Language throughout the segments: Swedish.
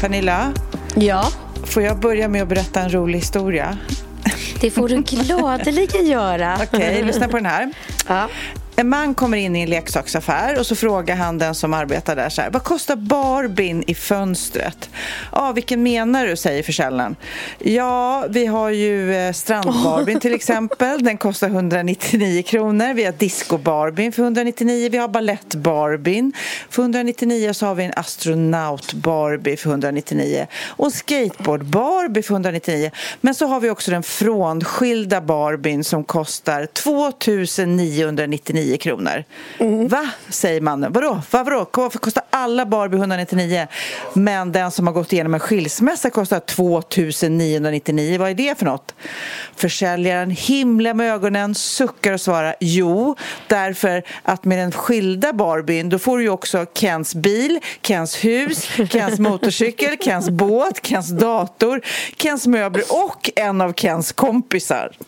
Pernilla, Ja, får jag börja med att berätta en rolig historia? det får du gladeligen göra. Okej, lyssna på den här. Ja. En man kommer in i en leksaksaffär och så frågar han den som arbetar där så här, vad kostar Barbin i fönstret? Ja, vilken menar du, säger försäljaren. Ja, vi har ju eh, strand-Barbin till exempel, den kostar 199 kronor. Vi har disco-Barbin för 199, vi har ballett-Barbin för 199 och så har vi en astronaut-Barbie för 199 och en skateboard-Barbie för 199. Men så har vi också den frånskilda Barbin som kostar 2999 kronor. Va, säger mannen. Vadå? Va, vadå? Varför kostar alla Barbie 199 men den som har gått igenom en skilsmässa kostar 2999? Vad är det för något? Försäljaren himlar med ögonen, suckar och svarar jo, därför att med den skilda Barbien då får du ju också Kens bil, Kens hus, Kens motorcykel, Kens båt, Kens dator, Kens möbler och en av Kens kompisar.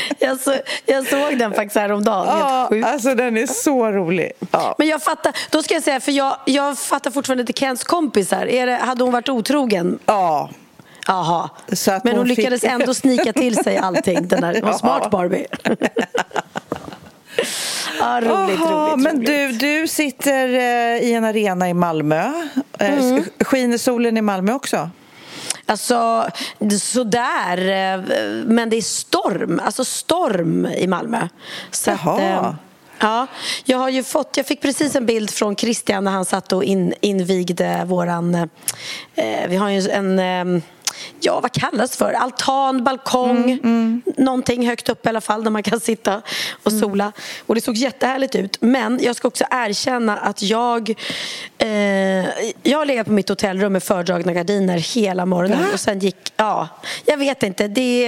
Jag, så, jag såg den faktiskt häromdagen. Ja, Helt alltså den är så rolig. Ja. Men jag fattar, då ska jag säga, för jag, jag fattar fortfarande inte Kens kompisar. Är det, hade hon varit otrogen? ja. Att Men hon, hon fick- lyckades ändå snika till sig allting. Den det var smart Barbie. ja, roligt, Jaha, roligt, men roligt. du, du sitter eh, i en arena i Malmö. Eh, Mm. Skiner solen i Malmö också? Alltså, sådär. eh, Men det är storm. Alltså storm i Malmö. Så Jaha. eh, ja, jag har ju fått, jag fick precis en bild från Christian när han satt och in, invigde våran, eh, vi har ju en eh, Ja, vad kallas det för? Altan, balkong, någonting högt upp i alla fall där man kan sitta och sola. Och det såg jättehärligt ut. Men jag ska också erkänna att jag eh, Jag har legat på mitt hotellrum med fördragna gardiner hela morgonen och sen gick, ja, jag vet inte. Det,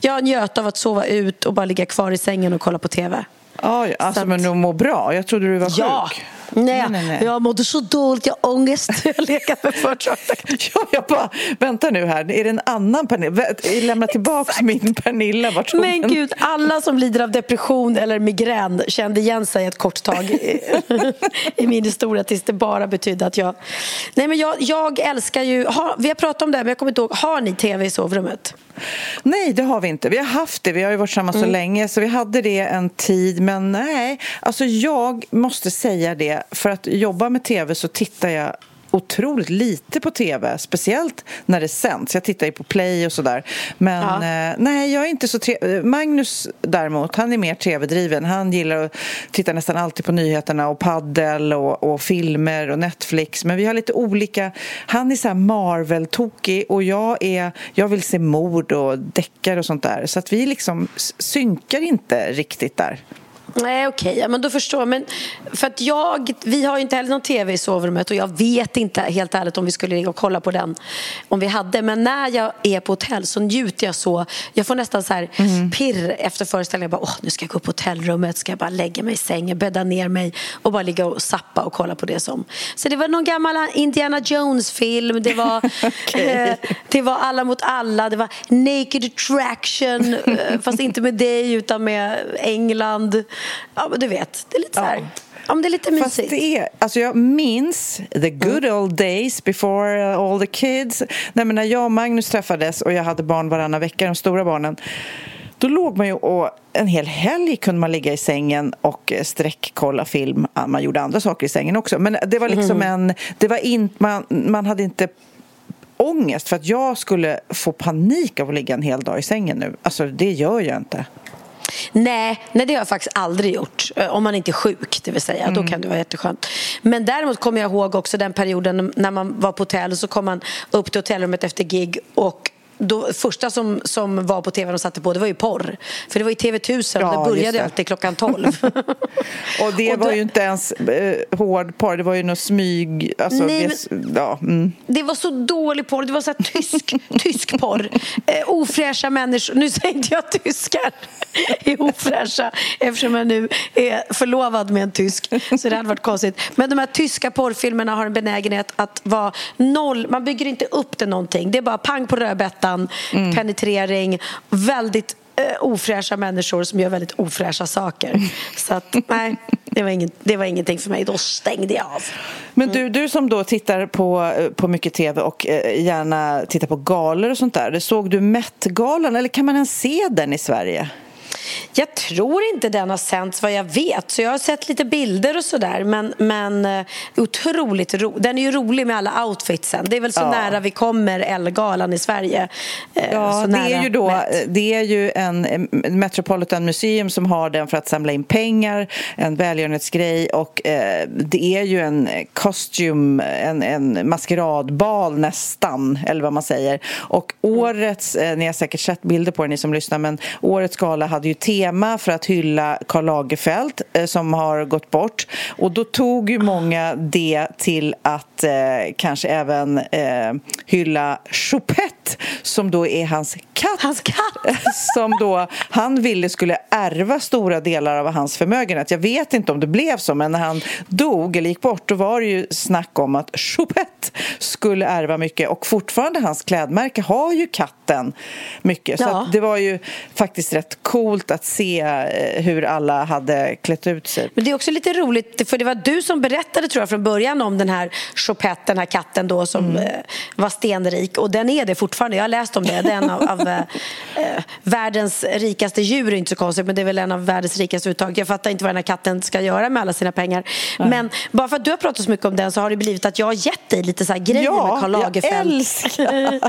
jag njöt av att sova ut och bara ligga kvar i sängen och kolla på TV. Ja, alltså, att- men du mår bra. Jag trodde du var Ja! sjuk. Nej, nej, nej. jag mådde så dåligt, jag har ångest. Jag legat med fördragna Ja, jag bara, vänta nu här, är det en annan Pernilla? Lämna tillbaka min Pernilla. Vart Men den? gud, alla som lider av depression eller migrän kände igen sig ett kort tag i, i min historia tills det bara betydde att jag... Nej men jag, jag älskar ju... Har, vi har pratat om det här men jag kommer inte ihåg. Har ni tv i sovrummet? Nej, det har vi inte. Vi har haft det. Vi har ju varit Mm. så länge så vi hade det en tid. Men nej, alltså jag måste säga det. För att jobba med tv så tittar jag otroligt lite på tv, speciellt när det sänds. Jag tittar ju på play och sådär. Men Ja. eh, nej, jag är inte så tre- Magnus däremot, han är mer tv-driven. Han gillar att titta nästan alltid på nyheterna och paddel och, och filmer och Netflix. Men vi har lite olika. Han är så här Marvel-tokig och jag är, jag vill se mord och deckare och sånt där. Så att vi liksom synkar inte riktigt där. Nej, okej, okay. ja, men då förstår jag. Men för att jag, vi har ju inte heller någon tv i sovrummet och jag vet inte helt ärligt om vi skulle ligga och kolla på den om vi hade. Men när jag är på hotell så njuter jag så. Jag får nästan så här mm. pirr efter föreställningen. Bara, Åh, nu ska jag gå på hotellrummet, ska jag bara lägga mig i sängen, bädda ner mig och bara ligga och sappa och kolla på det som. Så det var någon gammal Indiana Jones-film, det var, okay. eh, det var Alla mot alla, det var Naked Attraction, eh, fast inte med dig utan med England. Ja, men du vet, det är lite så här. Ja. Men det är lite mysigt. Fast det är, alltså jag minns the good mm. old days before all the kids. Nej, men när jag och Magnus träffades och jag hade barn varannan vecka, de stora barnen. Då låg man ju och en hel helg kunde man ligga i sängen och sträckkolla film. Man gjorde andra saker i sängen också. Men det var liksom mm. en... Det var in, man, man hade inte ångest för att jag skulle få panik av att ligga en hel dag i sängen nu. Alltså, det gör jag inte. Nej, nej, det har jag faktiskt aldrig gjort. Eh, om man inte är sjuk, det vill säga. Mm. Då kan det vara jätteskönt. Men däremot kommer jag ihåg också den perioden när man var på hotell och så kom man upp till hotellrummet efter gig och då, första som, som var på tv och satte på det var ju porr. För det var ju TV1000 ja, det började det. alltid klockan 12. och det och var då, ju inte ens eh, hård porr, det var ju något smyg. Alltså, nej, det, men, ja, mm. det var så dålig porr, det var så tysk, tysk porr. Eh, ofräscha människor, nu säger inte jag tyskar är ofräscha eftersom jag nu är förlovad med en tysk. Så det hade varit konstigt. Men de här tyska porrfilmerna har en benägenhet att vara noll, man bygger inte upp det någonting. Det är bara pang på rödbetan ytan, mm. penetrering, väldigt eh, ofräscha människor som gör väldigt ofräscha saker. Så att, nej, det var, ingen, det var ingenting för mig. Då stängde jag av. Men du, du som då tittar på, eh, på mycket tv och eh, gärna tittar på galor och sånt där. Såg du Met-galan eller kan man ens se den i Sverige? Jag tror inte den har sänts vad jag vet. Så jag har sett lite bilder och sådär. Men, men uh, otroligt ro Den är ju rolig med alla outfitsen. Det är väl så ja. nära vi kommer Ellegalan i Sverige. Uh, ja, det är ju då det är ju en Metropolitan Museum som har den för att samla in pengar. En välgörenhetsgrej och uh, det är ju en kostym, en, en maskeradbal nästan, eller vad man säger. Och årets, ni har säkert sett bilder på det ni som lyssnar, men årets gala hade ju tema för att hylla Karl Lagerfeld eh, som har gått bort. Och då tog ju många det till att eh, kanske även eh, hylla Choupette som då är hans katt. Hans katt! som då han ville skulle ärva stora delar av hans förmögenhet. Jag vet inte om det blev så, men när han dog eller gick bort då var det ju snack om att Choupette skulle ärva mycket och fortfarande hans klädmärke har ju katten mycket. Så ja. det var ju faktiskt rätt coolt att se eh, hur alla hade klätt ut sig. Men det är också lite roligt, för det var du som berättade tror jag från början om den här Choupette, den här katten då som mm. Eh, var stenrik och den är det fortfarande. Jag har läst om det. Det är en av, av eh, eh, världens rikaste djur, är inte så konstigt, men det är väl en av världens rikaste uttag. Jag fattar inte vad den här katten ska göra med alla sina pengar. Mm. Men bara för att du har pratat så mycket om den så har det blivit att jag har gett dig lite så här grejer ja, med Karl Lagerfeld. jag älskar!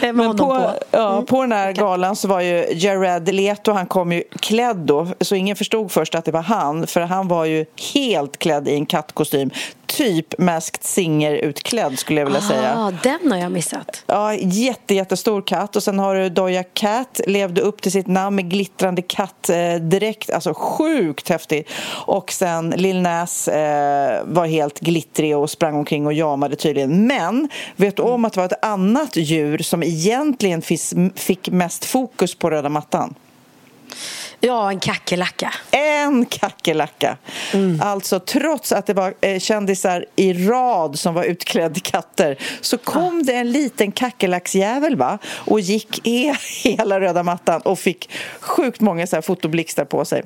men på, på. Ja, mm. på den här galan så var ju Jared Leto, han kom ju klädd då, så ingen förstod först att det var han, för han var ju helt klädd i en kattkostym typ Masked Singer-utklädd skulle jag vilja ah, säga. Den har jag missat. Ja, jätte, jättestor katt. Och sen har du Doja Cat, levde upp till sitt namn med glittrande kattdräkt. Alltså sjukt häftig. Och sen Lil Nas eh, var helt glittrig och sprang omkring och jamade tydligen. Men vet du om att det var ett annat djur som egentligen fick mest fokus på röda mattan? Ja, en kackerlacka. En kackerlacka. Mm. Alltså, trots att det var eh, kändisar i rad som var utklädda katter så kom ja. det en liten kackerlacksjävel va? och gick e hela röda mattan och fick sjukt många så här fotoblixtar på sig.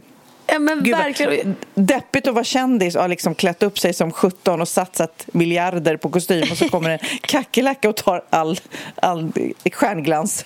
Ja, men Gud, verkligen. Deppigt att vara kändis och ha liksom klätt upp sig som 17 och satsat miljarder på kostym och så kommer en kackerlacka och tar all, all stjärnglans.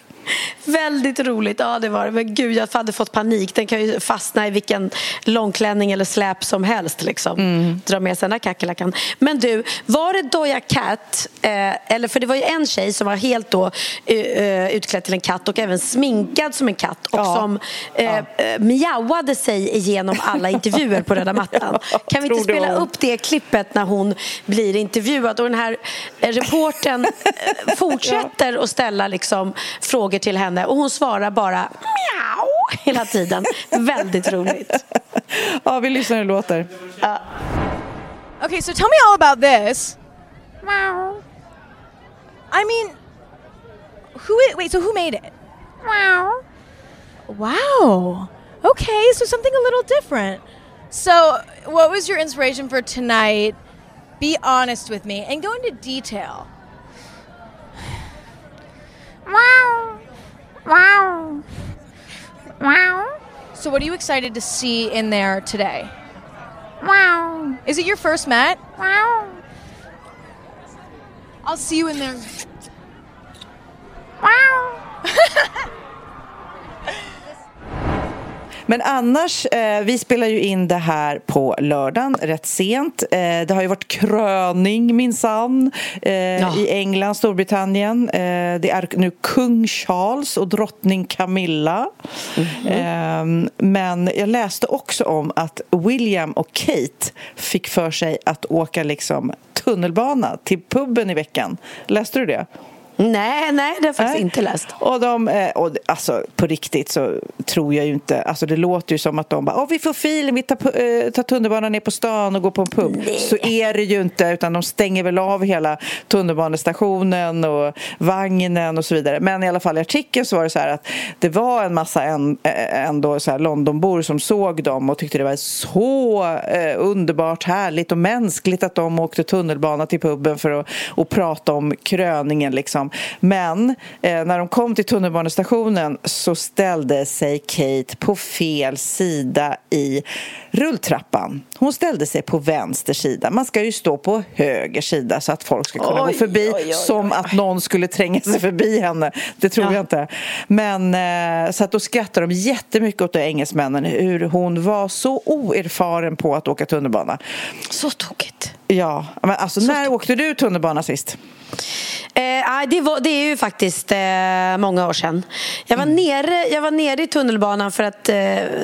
Väldigt roligt, ja det var det. Men gud, jag hade fått panik. Den kan ju fastna i vilken långklänning eller släp som helst. Liksom. Mm. Dra med sig den här kackerlackan. Men du, var det Doja Cat, eh, eller för det var ju en tjej som var helt då uh, utklädd till en katt och även sminkad som en katt och ja. som uh, ja. miauade sig igenom alla intervjuer på röda mattan. Kan vi inte spela upp det klippet när hon blir intervjuad och den här reporten fortsätter ja. att ställa liksom, frågor frågor till henne och hon svarar bara mjau. hela tiden. Väldigt roligt. ja, vi lyssnar hur det låter. Uh. Okay, so tell me all about this. Wow. I mean, who? Is, wait, so who made it? Wow. Wow. Okay, so something a little different. So, what was your inspiration for tonight? Be honest with me and go into detail. Wow. Wow. Wow. So, what are you excited to see in there today? Wow. Is it your first Met? Wow. I'll see you in there. Wow. Men annars, eh, vi spelar ju in det här på lördagen rätt sent. Eh, det har ju varit kröning minsann eh, ja. i England, Storbritannien. Eh, det är nu kung Charles och drottning Camilla. Mm -hmm. men jag läste också om att William och Kate fick för sig att åka liksom tunnelbana till puben i veckan. Läste du det? Nej, nej, det har jag faktiskt nej. inte läst. Och de, eh, och alltså på riktigt så tror jag ju inte, alltså det låter ju som att de bara, Åh, vi får feeling, vi tar, eh, tar tunnelbanan ner på stan och går på en pub. Nej. Så är det ju inte, utan de stänger väl av hela tunnelbanestationen och vagnen och så vidare. Men i alla fall i artikeln så var det så här att det var en massa en, eh, ändå så här Londonbor som såg dem och tyckte det var så eh, underbart härligt och mänskligt att de åkte tunnelbana till puben för att och prata om kröningen liksom. Men eh, när de kom till tunnelbanestationen så ställde sig Kate på fel sida i rulltrappan. Hon ställde sig på vänster sida. Man ska ju stå på höger sida så att folk ska kunna oj, gå förbi oj, oj, som att någon skulle tränga sig förbi henne. Det tror ja. jag inte. Men eh, så att då skrattade de jättemycket åt engelsmännen hur hon var så oerfaren på att åka tunnelbana. Så tokigt. Ja, men alltså så när åkte du tunnelbana sist? Eh, det, var, det är ju faktiskt eh, många år sedan. Jag var, mm. nere, jag var nere i tunnelbanan för att eh,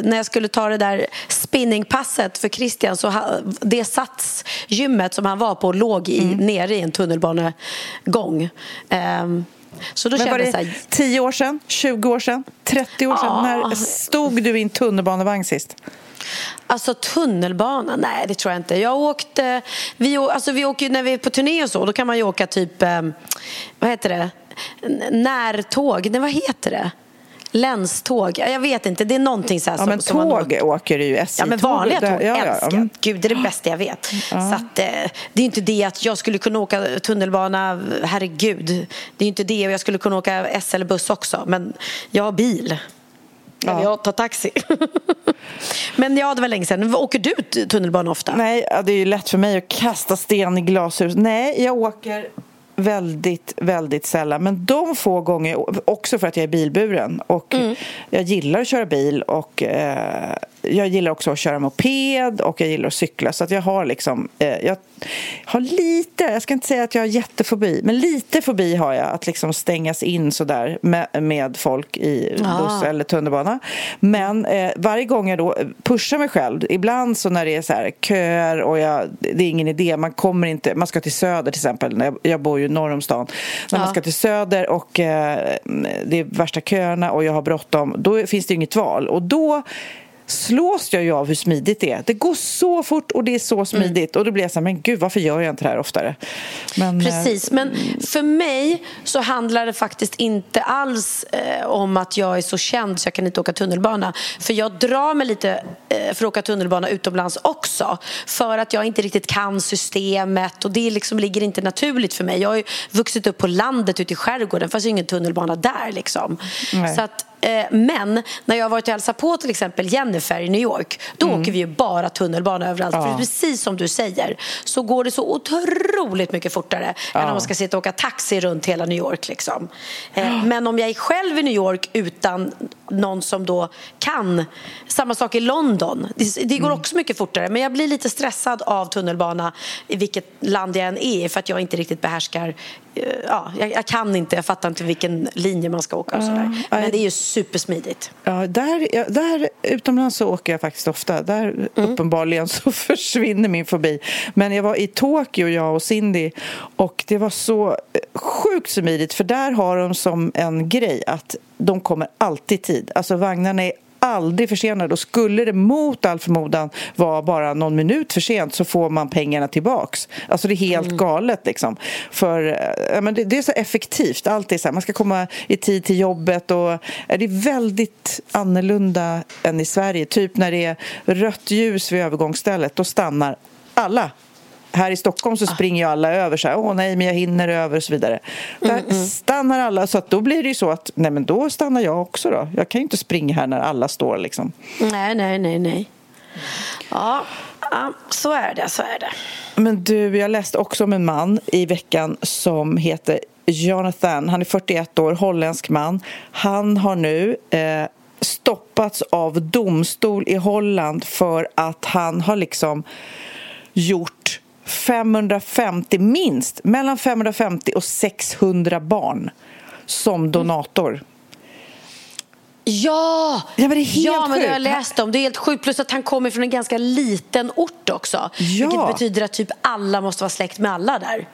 när jag skulle ta det där spinningpasset för Christian så ha, det satsgymmet som han var på låg i, mm. nere i en tunnelbanegång. Ehm, så då Men var det så här, 10 år sedan, 20 år sedan, 30 år sedan? När stod du i en tunnelbanevagn sist? Alltså tunnelbana? Nej, det tror jag inte. Jag åkte, vi, alltså, vi åker när vi är på turné och så, då kan man ju åka typ, eh, vad heter det, närtåg, nej vad heter det? Länståg, jag vet inte, det är någonting så här ja, som, men som tåg man åker du ju, SJ Ja men vanliga tåg, ja, älskar ja. Gud, det är det bästa jag vet. Ja. Så att, eh, det är inte det att jag skulle kunna åka tunnelbana, herregud. Det är inte det, och jag skulle kunna åka SL-buss också, men jag har bil. Ja. Jag tar taxi. Men ja, det var länge sedan. Åker du tunnelbana ofta? Nej, det är ju lätt för mig att kasta sten i glashus. Nej, jag åker väldigt, väldigt sällan. Men de få gånger, också för att jag är bilburen och mm. jag gillar att köra bil och eh, jag gillar också att köra moped och jag gillar att cykla. Så att jag har liksom, eh, jag har lite, jag ska inte säga att jag har jättefobi, men lite fobi har jag att liksom stängas in sådär med, med folk i ah. buss eller tunnelbana. Men eh, varje gång jag då pushar mig själv, ibland så när det är så här köer och jag, det är ingen idé, man kommer inte, man ska till Söder till exempel, jag, jag bor ju norr om stan. När ah. man ska till Söder och eh, det är värsta köerna och jag har bråttom, då finns det inget val. Och då slås jag ju av hur smidigt det är. Det går så fort och det är så mm. smidigt. Mm. Och då blir jag så här, men gud, varför gör jag inte det här oftare? Men, Precis, eh, men för mig så handlar det faktiskt inte alls eh, om att jag är så känd så jag kan inte åka tunnelbana. För jag drar mig lite eh, för att åka tunnelbana utomlands också. För att jag inte riktigt kan systemet och det liksom ligger inte naturligt för mig. Jag har ju vuxit upp på landet ute i skärgården, fast det ingen tunnelbana där liksom. Så att Eh, men när jag har varit och hälsat på till exempel Jennifer i New York då mm. åker vi ju bara tunnelbana överallt. Ja. För precis som du säger så går det så otroligt mycket fortare ja. än om man ska sitta och åka taxi runt hela New York. Liksom. Eh. Men om jag är själv i New York utan någon som då kan. Samma sak i London. Det, det går mm. också mycket fortare. Men jag blir lite stressad av tunnelbana i vilket land jag än är för att jag inte riktigt behärskar eh, ja, jag, jag, kan inte, jag fattar inte vilken linje man ska åka och sådär. Men det är ju supersmidigt. Ja, där, där utomlands så åker jag faktiskt ofta. Där mm. uppenbarligen så försvinner min fobi. Men jag var i Tokyo, jag och Cindy, och det var så eh, sjukt smidigt för där har de som en grej att de kommer alltid i tid. Alltså vagnarna är aldrig försenade och skulle det mot all förmodan vara bara någon minut för sent så får man pengarna tillbaks. Alltså det är helt mm. galet liksom. För ja, men det, det, är så effektivt. Allt är så här, man ska komma i tid till jobbet och det är väldigt annorlunda än i Sverige. Typ när det är rött ljus vid övergångsstället, då stannar alla här i Stockholm så ah. springer ju alla över så här, åh nej men jag hinner över och så vidare. Där mm, mm. stannar alla så att då blir det ju så att nej men då stannar jag också då. Jag kan ju inte springa här när alla står liksom. Nej, nej, nej, nej. Ja, ja så är det, så är det. Men du, jag läste också om en man i veckan som heter Jonathan. Han är 41 år, holländsk man. Han har nu eh, stoppats av domstol i Holland för att han har liksom gjort 550, minst mellan 550 och 600 barn som donator. Ja! Ja, men det är helt ja, men det har jag läst om. Det är helt sjukt. Plus att han kommer från en ganska liten ort också. Ja. Vilket betyder att typ alla måste vara släkt med alla där.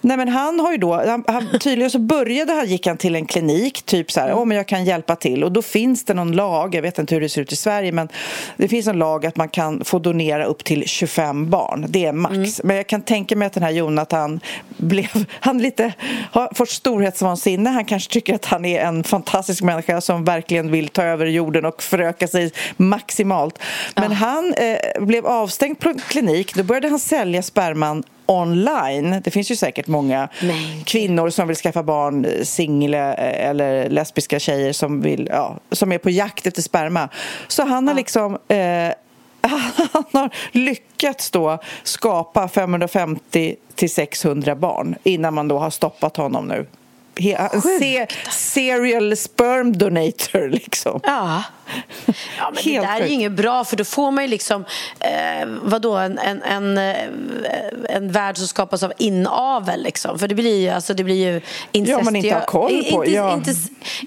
Nej, men han har ju då, han, han, tydligen så började han, gick han till en klinik, typ så här, oh, men jag kan hjälpa till. Och då finns det någon lag, jag vet inte hur det ser ut i Sverige, men det finns en lag att man kan få donera upp till 25 barn. Det är max. Mm. Men jag kan tänka mig att den här Jonathan blev, han lite, har fått storhetsvansinne. Han kanske tycker att han är en fantastisk människa som verkligen vill ta över jorden och föröka sig maximalt. Men ja. han eh, blev avstängd på klinik. Då började han sälja sperman online. Det finns ju säkert många Nej. kvinnor som vill skaffa barn, single eller lesbiska tjejer som, vill, ja, som är på jakt efter sperma. Så han har ja. liksom eh, han har lyckats då skapa 550 till 600 barn innan man då har stoppat honom nu en se serial sperm donator liksom. Ja. Ja, men det där är ju inget bra för då får man ju liksom eh, vadå, en, en, en, eh, en värld som skapas av inavel liksom. För det blir ju, alltså, det blir ju incestuöst. Ja, man inte har koll på. Inte, ja. inte,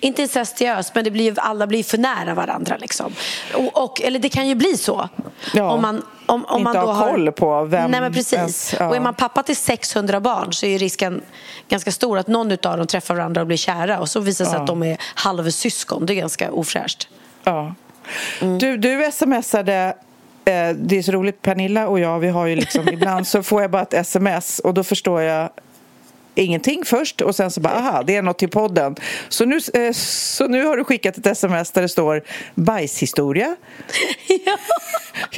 inte incestuöst, men det blir ju, alla blir för nära varandra liksom. Och, och, eller det kan ju bli så. Ja. Om man, om, om inte man då har koll på vem... Nej, men precis. Ens, ja. Och är man pappa till 600 barn så är risken ganska stor att någon av dem träffar varandra och blir kära och så visar det sig ja. att de är halvsyskon. Det är ganska ofräscht. Ja. Mm. Du, du smsade eh, det är så roligt, Pernilla och jag, vi har ju liksom ibland så får jag bara ett sms och då förstår jag ingenting först och sen så bara aha, det är något till podden. Så nu, eh, så nu har du skickat ett sms där det står bajshistoria. Ja.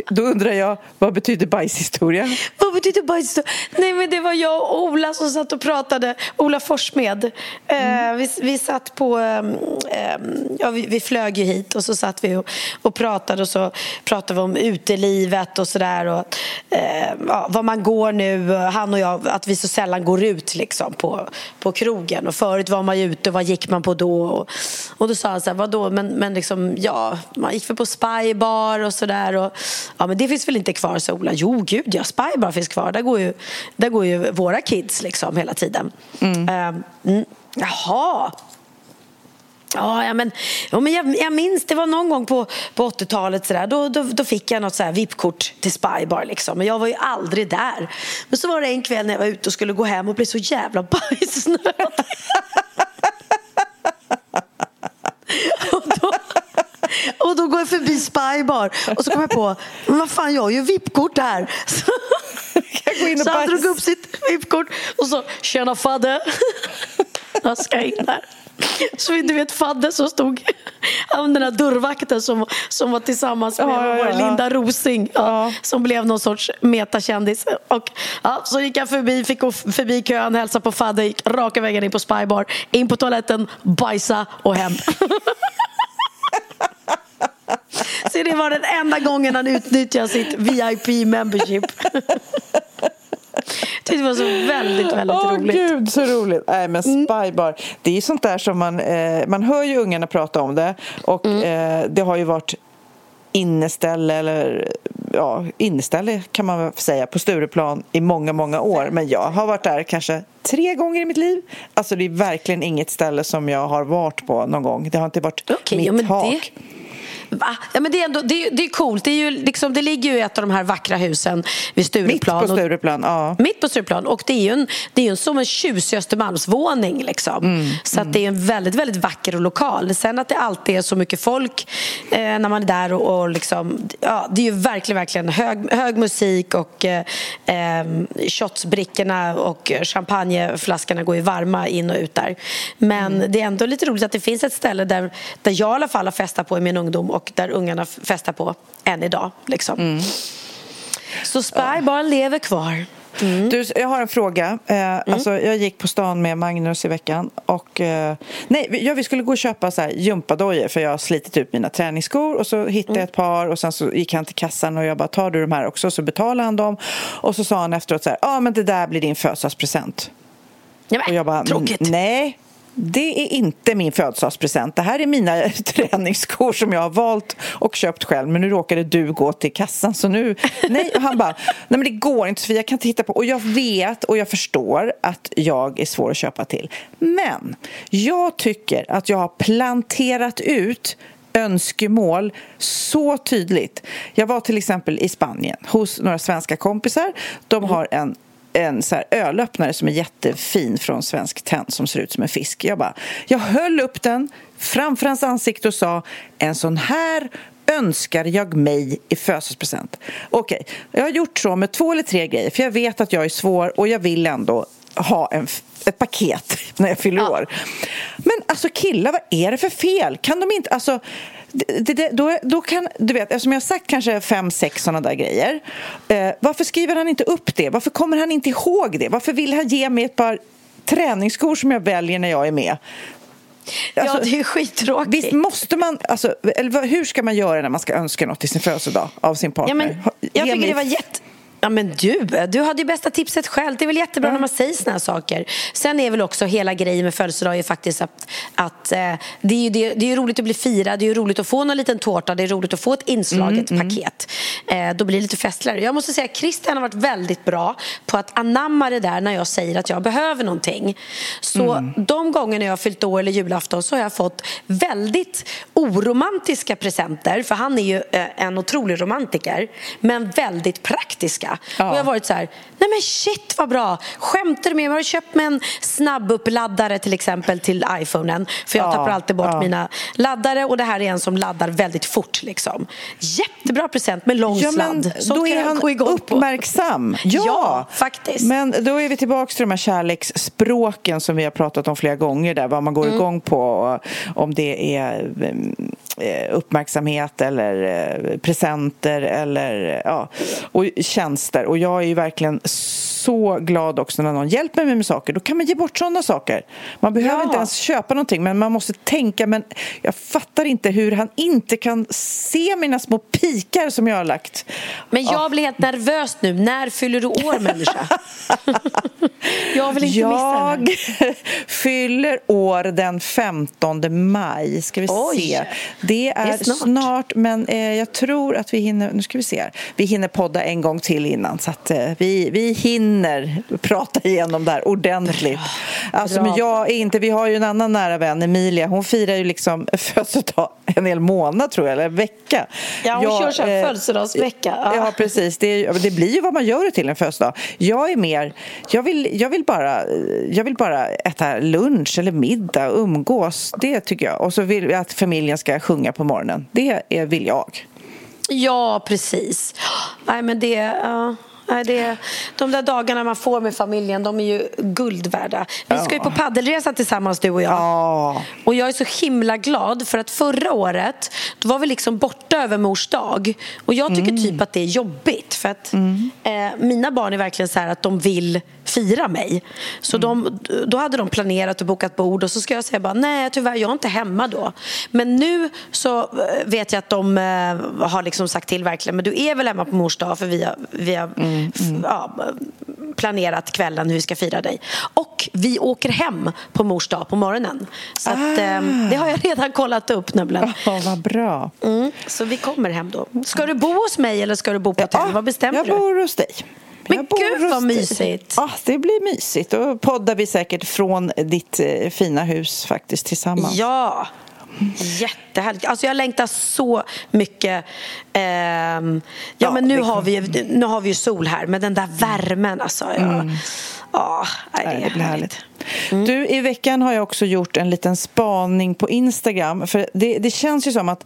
Då undrar jag, vad betyder bajshistoria? Vad betyder bajshistoria? Nej men det var jag och Ola som satt och pratade, Ola Forsmed. Mm. Eh, vi, vi satt på, eh, ja vi, vi, flög ju hit och så satt vi och, och pratade och så pratade vi om utelivet och sådär och eh, ja, var man går nu, han och jag, att vi så sällan går ut liksom på, på krogen. Och förut var man ju ute och vad gick man på då? Och, och då sa han så här, vadå, men, men liksom, ja, man gick väl på Spybar och sådär. Ja, men det finns väl inte kvar, sa Ola. Jo, gud ja, Spybar finns kvar. Där går ju, där går ju våra kids liksom hela tiden. Mm. Uh, jaha, Ja, ja, men, ja, men jag, jag minns, det var någon gång på, på 80-talet sådär, då, då, då fick jag något så VIP-kort till Spybar liksom. Men jag var ju aldrig där. Men så var det en kväll när jag var ute och skulle gå hem och blev så jävla bajsnödig. och, då, och då går jag förbi Spybar och så kom jag på, men vad fan jag har ju VIP-kort här. Så, så han drog upp sitt VIP-kort och så, tjena Fadde. Jag ska in där. Så du vet Fadde som stod, den där dörrvakten som, som var tillsammans med ja, ja, ja. Linda Rosing som blev någon sorts metakändis. Och, så gick jag förbi, fick gå förbi kön, hälsade på Fadde, gick raka vägen in på Spybar, in på toaletten, bajsa och hem. Så det var den enda gången han utnyttjade sitt VIP membership. det var så väldigt, väldigt oh, roligt. Gud, så roligt. Nej, men mm. Spybar, det är ju sånt där som man... Eh, man hör ju ungarna prata om det och mm. eh, det har ju varit inneställe eller ja, inneställe kan man säga på Stureplan i många, många år. Men jag har varit där kanske tre gånger i mitt liv. Alltså det är verkligen inget ställe som jag har varit på någon gång. Det har inte varit okay, mitt ja, hak. Det Va? Ja, men det, är ändå, det, är, det är coolt. Det, är ju liksom, det ligger ju i ett av de här vackra husen vid Stureplan. Mitt på Stureplan, ja. Mitt på Stureplan. Och det är ju, en, det är ju som en tjusig Östermalmsvåning. Liksom. Mm, så mm. Det är en väldigt, väldigt vacker lokal. Sen att det alltid är så mycket folk eh, när man är där och, och liksom, ja, det är ju verkligen, verkligen hög, hög musik och eh, eh, shotsbrickorna och champagneflaskorna går ju varma in och ut där. Men mm. det är ändå lite roligt att det finns ett ställe där, där jag i alla fall har festat på i min ungdom och där ungarna festar på än idag. Liksom. Mm. Så Spybar lever kvar. Mm. Du, jag har en fråga. Eh, mm. alltså, jag gick på stan med Magnus i veckan. Och, eh, nej, ja, vi skulle gå och köpa så här, gympadojor för jag har slitit ut mina träningsskor. Och så hittade jag mm. ett par och sen så gick han till kassan och jag bara tar du de här också? Så betalade han dem. Och så sa han efteråt så här, ja ah, men det där blir din födelsedagspresent. Och jag bara, tråkigt. Nej, det är inte min födelsedagspresent. Det här är mina träningsskor som jag har valt och köpt själv. Men nu råkade du gå till kassan så nu... Nej, och han bara, nej men det går inte Sofia, jag kan inte hitta på... Och jag vet och jag förstår att jag är svår att köpa till. Men jag tycker att jag har planterat ut önskemål så tydligt. Jag var till exempel i Spanien hos några svenska kompisar. De har en en så här ölöppnare som är jättefin från Svensk Tenn som ser ut som en fisk. Jag bara, jag höll upp den framför hans ansikte och sa en sån här önskar jag mig i födelsedagspresent. Okej, okay, jag har gjort så med två eller tre grejer för jag vet att jag är svår och jag vill ändå ha en, ett paket när jag fyller ja. år. Men alltså killar, vad är det för fel? Kan de inte... Alltså, det, det, då, då kan, du vet, eftersom jag har sagt kanske fem, sex sådana där grejer eh, varför skriver han inte upp det? Varför kommer han inte ihåg det? Varför vill han ge mig ett par träningsskor som jag väljer när jag är med? Alltså, ja, det är skittråkigt. Visst måste man, alltså, eller hur ska man göra när man ska önska något till sin födelsedag av sin partner? Ja, men, jag tycker det var jätte Ja men du, du hade ju bästa tipset själv. Det är väl jättebra mm. när man säger såna här saker. Sen är väl också hela grejen med födelsedag är faktiskt att, att eh, det, är ju, det, det är roligt att bli firad, det är roligt att få en liten tårta, det är roligt att få ett inslaget mm, mm. paket. Eh, då blir det lite festligare. Jag måste säga att Christian har varit väldigt bra på att anamma det där när jag säger att jag behöver någonting. Så mm. de gånger jag har fyllt år eller julafton så har jag fått väldigt oromantiska presenter, för han är ju eh, en otrolig romantiker, men väldigt praktiska. Ja. Och jag har varit så här, nej men shit vad bra, skämtar du med mig? Jag har köpt mig en snabbuppladdare till exempel till iPhonen, för jag ja. tappar alltid bort ja. mina laddare och det här är en som laddar väldigt fort liksom. Jättebra present med lång ja, sladd. Så då är han uppmärksam. Ja. ja, faktiskt. Men då är vi tillbaka till de här kärleksspråken som vi har pratat om flera gånger där, vad man går mm. igång på, om det är eh, uppmärksamhet eller eh, presenter eller ja, och tjänster tjänster och jag är ju verkligen så glad också när någon hjälper mig med saker. Då kan man ge bort sådana saker. Man behöver ja. inte ens köpa någonting men man måste tänka men jag fattar inte hur han inte kan se mina små pikar som jag har lagt. Men jag blir helt nervös nu. När fyller du år människa? jag vill inte jag missa Jag fyller år den 15 maj. Ska vi Oj. se. Det är, det är snart. snart. men eh, jag tror att vi hinner, nu ska vi se här. Vi hinner podda en gång till innan så att eh, vi, vi hinner prata igenom det här ordentligt. Alltså, men jag är inte, vi har ju en annan nära vän, Emilia, hon firar ju liksom födelsedag en hel månad tror jag, eller en vecka. Ja, hon jag, kör så här eh, födelsedagsvecka. Ja. ja, precis. Det, det, blir ju vad man gör det till en födelsedag. Jag är mer, jag vill, jag vill, bara, jag vill bara äta lunch eller middag och umgås. Det tycker jag. Och så vill jag att familjen ska sjunga på morgonen. Det är, vill jag. Ja, precis. Nej, men det... Nej, det, de där dagarna man får med familjen, de är ju guld värda. Vi ska ju på paddelresa tillsammans, du och jag. Ja. Och jag är så himla glad, för att förra året då var vi liksom borta över mors dag. Och jag tycker mm. typ att det är jobbigt, för att mm. eh, mina barn är verkligen så här att de vill fira mig. Så mm. de, då hade de planerat och bokat bord och så ska jag säga bara nej tyvärr jag är inte hemma då. Men nu så eh, vet jag att de eh, har liksom sagt till verkligen men du är väl hemma på mors dag för vi har, vi har mm. Mm. Ja, planerat kvällen hur vi ska fira dig. Och vi åker hem på mors dag på morgonen. Så att, ah. eh, det har jag redan kollat upp nämligen. Oh, vad bra. Mm, så vi kommer hem då. Ska du bo hos mig eller ska du bo på hotell? Ja, vad bestämmer jag du? Jag bor hos dig. Men gud vad mysigt! Ja, det blir mysigt. Då poddar vi säkert från ditt eh, fina hus faktiskt tillsammans. Ja, Jättehärligt. Alltså jag längtar så mycket. Ehm, ja, Ja, men nu har, vi, nu har vi ju sol här, men den där värmen alltså. Ja, ja, nej, Nej, det är det blir härligt. härligt. Mm. Du, i veckan har jag också gjort en liten spaning på Instagram. För det, det känns ju som att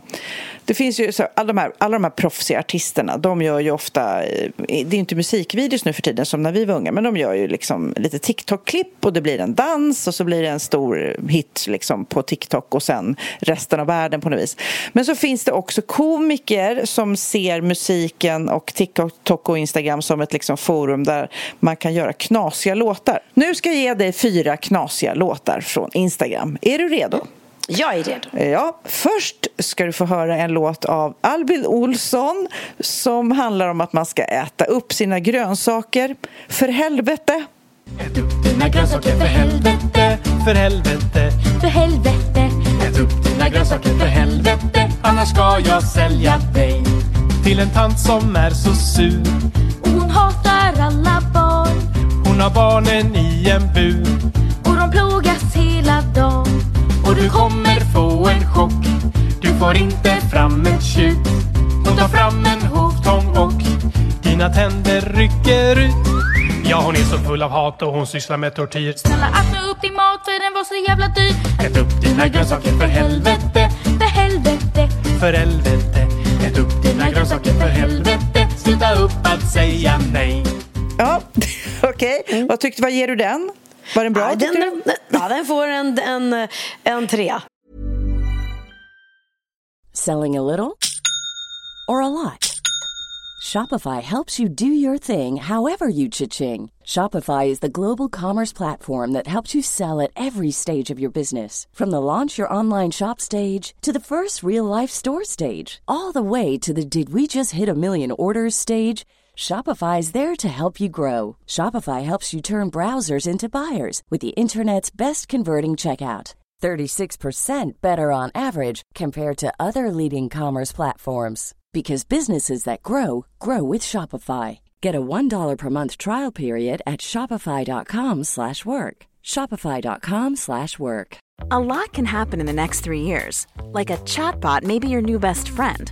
det finns ju så, alla, de här, alla de här proffsiga artisterna, de gör ju ofta, eh, det är inte musikvideos nu för tiden som när vi var unga, men de gör ju liksom lite TikTok-klipp och det blir en dans och så blir det en stor hit liksom på TikTok och sen resten av världen på något vis. Men så finns det också komiker som ser musiken och TikTok och Instagram som ett liksom forum där man kan göra knasiga låtar. Nu ska jag ge dig fyra knasiga låtar från Instagram. Är du redo? Jag är redo. Ja, först ska du få höra en låt av Albin Olsson som handlar om att man ska äta upp sina grönsaker. För helvete! Ät upp dina grönsaker för helvete, för helvete. För helvete, Ät upp dina grönsaker för helvete, annars ska jag sälja dig. Till en tant som är så sur. och hon hatar alla barn Hon har barnen i en bur. och de plågas hela dagen. Och du kommer få en chock. Du får inte fram ett tjut. Hon tar fram en hovtång och dina tänder rycker ut. Ja, hon är så full av hat och hon sysslar med tortyr. Snälla äta upp din mat för den var så jävla dyr. Ät upp dina grönsaker för helvete, För helvete, för helvete. Ät upp dina grönsaker för helvete. Sluta upp att säga nej. Ja, okej. Vad tyckte Vad ger du den? Var den bra? Ja, den, ja, den får en, en, en trea. Selling a little or a lot? Shopify helps you do your thing however you cha-ching. Shopify is the global commerce platform that helps you sell at every stage of your business. From the launch your online shop stage to the first real life store stage, all the way to the did we just hit a million orders stage. Shopify is there to help you grow. Shopify helps you turn browsers into buyers with the internet's best converting checkout. 36% better on average compared to other leading commerce platforms because businesses that grow grow with Shopify. Get a $1 per month trial period at shopify.com/work. shopify.com/work. A lot can happen in the next three years. Like a chatbot may be your new best friend.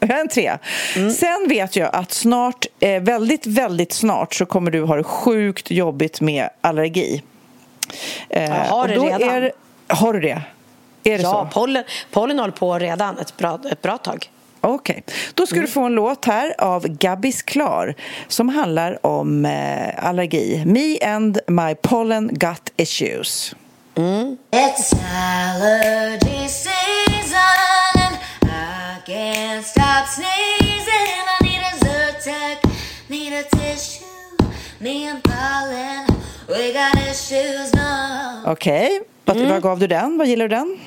En trea. Sen vet jag att snart, eh, väldigt, väldigt snart så kommer du ha det sjukt jobbigt med allergi. Eh, Jag har det redan. Är, har du det? Är det Ja, så? pollen, pollen håller på redan ett bra, ett bra tag. Okej. Då ska du få en låt här av Gabbis Klar som handlar om eh, allergi. Me and my pollen gut issues. It's allergy sneezing. I need a Zyrtec, need a tissue, me and pollen, we got issues now. Okej. Vad, Mm. vad gav du den? Vad gillar du den?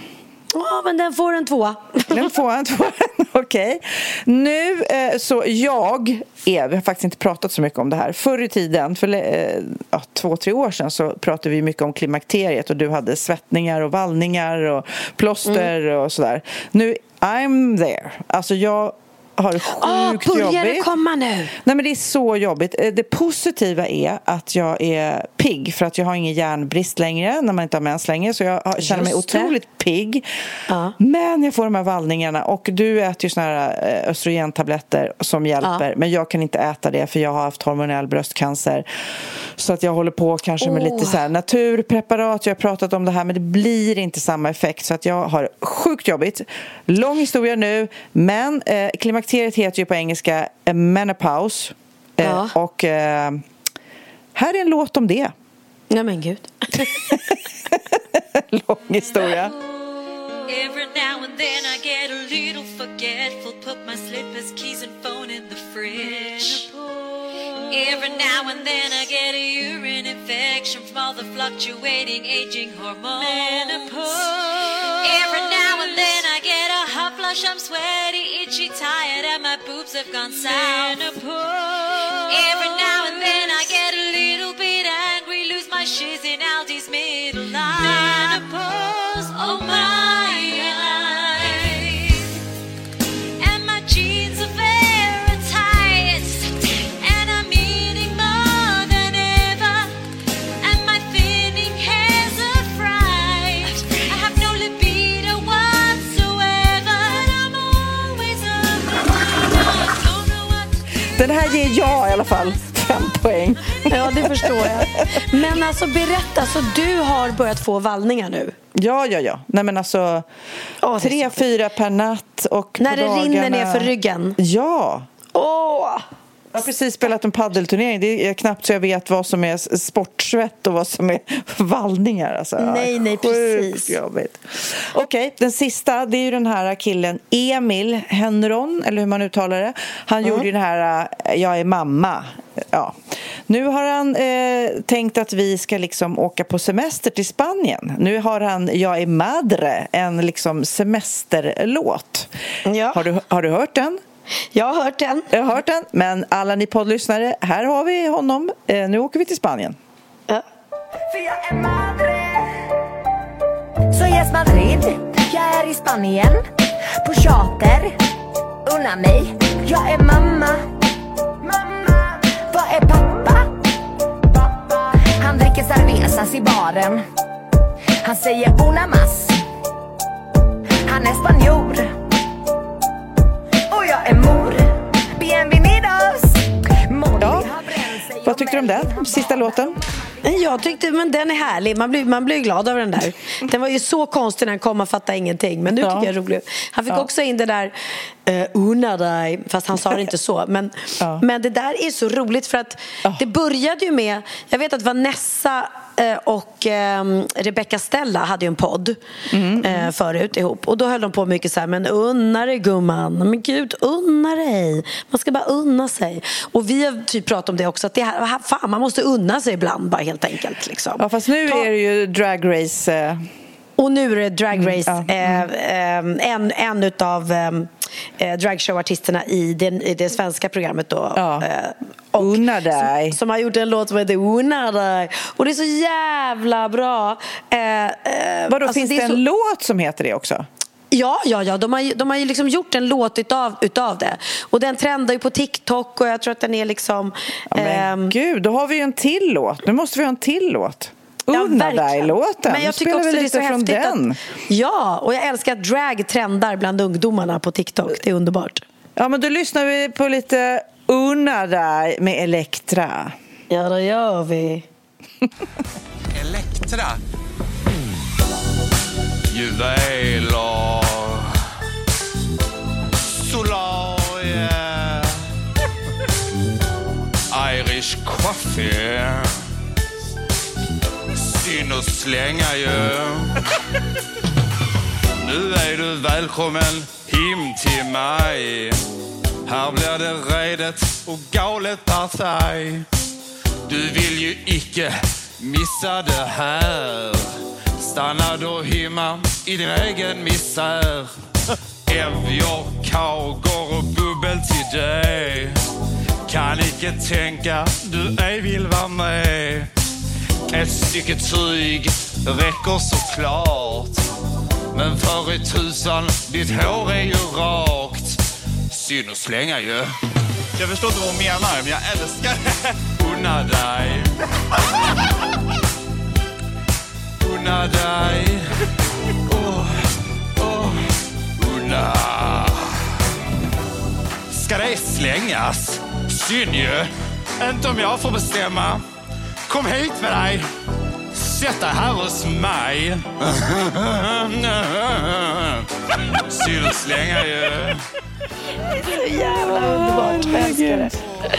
Ja, men den får en tvåa. Den får en två. Okej. Nu eh, så jag är, vi har faktiskt inte pratat så mycket om det här. Förr i tiden, för eh, ja, två, tre år sedan så pratade vi mycket om klimakteriet och du hade svettningar och vallningar och plåster Mm. och sådär. Nu, I'm there. Alltså jag har det sjukt Ah, börjar det komma nu? Nej men det är så jobbigt. Eh, Det positiva är att jag är pigg för att jag har ingen järnbrist längre när man inte har mens längre så jag känner mig Just det. otroligt pigg. Ja. Men jag får de här vallningarna och du äter ju såna här eh, östrogentabletter som hjälper men jag kan inte äta det för jag har haft hormonell bröstcancer. Så att jag håller på kanske med Åh. lite så naturpreparat. Jag har pratat om det här men det blir inte samma effekt så att jag har sjukt jobbigt. Lång historia nu men eh, klimakteriet heter ju på engelska eh, menopause. Eh, Ja. Och eh, här är en låt om det. Nej men gud. Lång historia. Every now and then I get a little forgetful, put my slippers, keys, and phone in the fridge. Every now and then I get a urine infection from all the fluctuating aging hormones. Menopause. Every now and then I get a hot flush I'm sweaty, itchy, tired, and my boobs have gone south. Menopause. Every now and then I get a little bit angry, lose my shiz in Aldi's middle line. Den här ger jag i alla fall fem poäng. Ja, det förstår jag. Men alltså berätta, så du har börjat få vallningar nu? Ja, ja, ja. Nej, men alltså, är tre, fyra per natt och När på det dagarna... rinner ner för ryggen? Ja. Åh! Jag har precis spelat en paddelturnering. Det är knappt så jag vet vad som är sportsvett och vad som är vallningar. Alltså, Nej, nej, precis. jobbigt. Okej, den sista det är ju den här killen Emil Henron, eller hur man uttalar det. Han gjorde ju den här äh, Jag är mamma. Ja. Nu har han eh, tänkt att vi ska liksom åka på semester till Spanien. Nu har han Jag är madre, en liksom semesterlåt. Ja. Har, du, har du hört den? Jag har hört den. Jag har hört den, men alla ni poddlyssnare, här har vi honom. Eh, nu åker vi till Spanien. Ja. För jag är madre Så yes Madrid. Jag är i Spanien. På charter. Unna mig. Jag är mamma. Mamma. Vad är pappa? Pappa. Han dricker cervezas i baren. Han säger una mas Han är spanjor Och jag är mor Bienvenidos Ja. Vad tyckte du om den? Sista låten? Jag tyckte, men den är härlig. Man blir, man blir glad av den där. Den var ju så konstig när den kom, man fattade ingenting. Men nu Ja. tycker jag är rolig. Han fick Ja. också in det där uh, unna dig, fast han sa det inte så. Men, Ja. men det där är så roligt för att det började ju med, jag vet att Vanessa eh, och ehm, Rebecca Stella hade ju en podd Mm, eh, förut ihop. Och då höll de på mycket så här, men unna dig gumman. Men gud, unna dig. Man ska bara unna sig. Och vi har typ pratat om det också, att det här, fan, man måste unna sig ibland bara helt enkelt. Liksom. Ja, fast nu Ta- är det ju Drag Race. Eh, och nu är det Drag Race, ja, eh, eh, en, en av eh, dragshowartisterna i, den, i det svenska programmet då. Ja. Eh, och Unna dig. Som, som har gjort en låt som heter Unna dig. Och det är så jävla bra. Eh, eh, vadå, alltså, finns det, en så- låt som heter det också? Ja, ja, ja. De har, ju- de har ju liksom gjort en låt utav, utav det. Och den trendar ju på TikTok och jag tror att den är liksom... Ja, men ehm, gud, då har vi ju en till låt. Nu måste vi ha en till låt. Ja, Unna verkligen. dig-låten. Men jag tycker spelar också vi det är så från häftigt den. att... Ja, och jag älskar att drag trendar bland ungdomarna på TikTok. Det är underbart. Ja, men då lyssnar vi på lite Unna dig med Elektra. Ja, det gör vi. Elektra. Juveler. Solarier. Irish coffee. Synd att slänga ju. Nu är du välkommen hem till mig. Här blir det redet och galet partaj. Du vill ju icke missa det här. Stanna då hemma i din egen misär. Ävjor, kakor och bubbel till dig. Kan icke tänka du ej vill vara med. Ett stycke tyg räcker såklart. Men för i tusan, ditt hår är ju rakt. Synd att slänga ju. Jag förstår inte vad hon menar, men jag älskar det. Unna dig. Unna dig. Åh, åh, unna. Ska det slängas? Synd ju. Inte om jag får bestämma. Kom hit med dig. Sätt dig här hos mig. Synd att slänga ju. Så jävla underbart. Jag älskar det.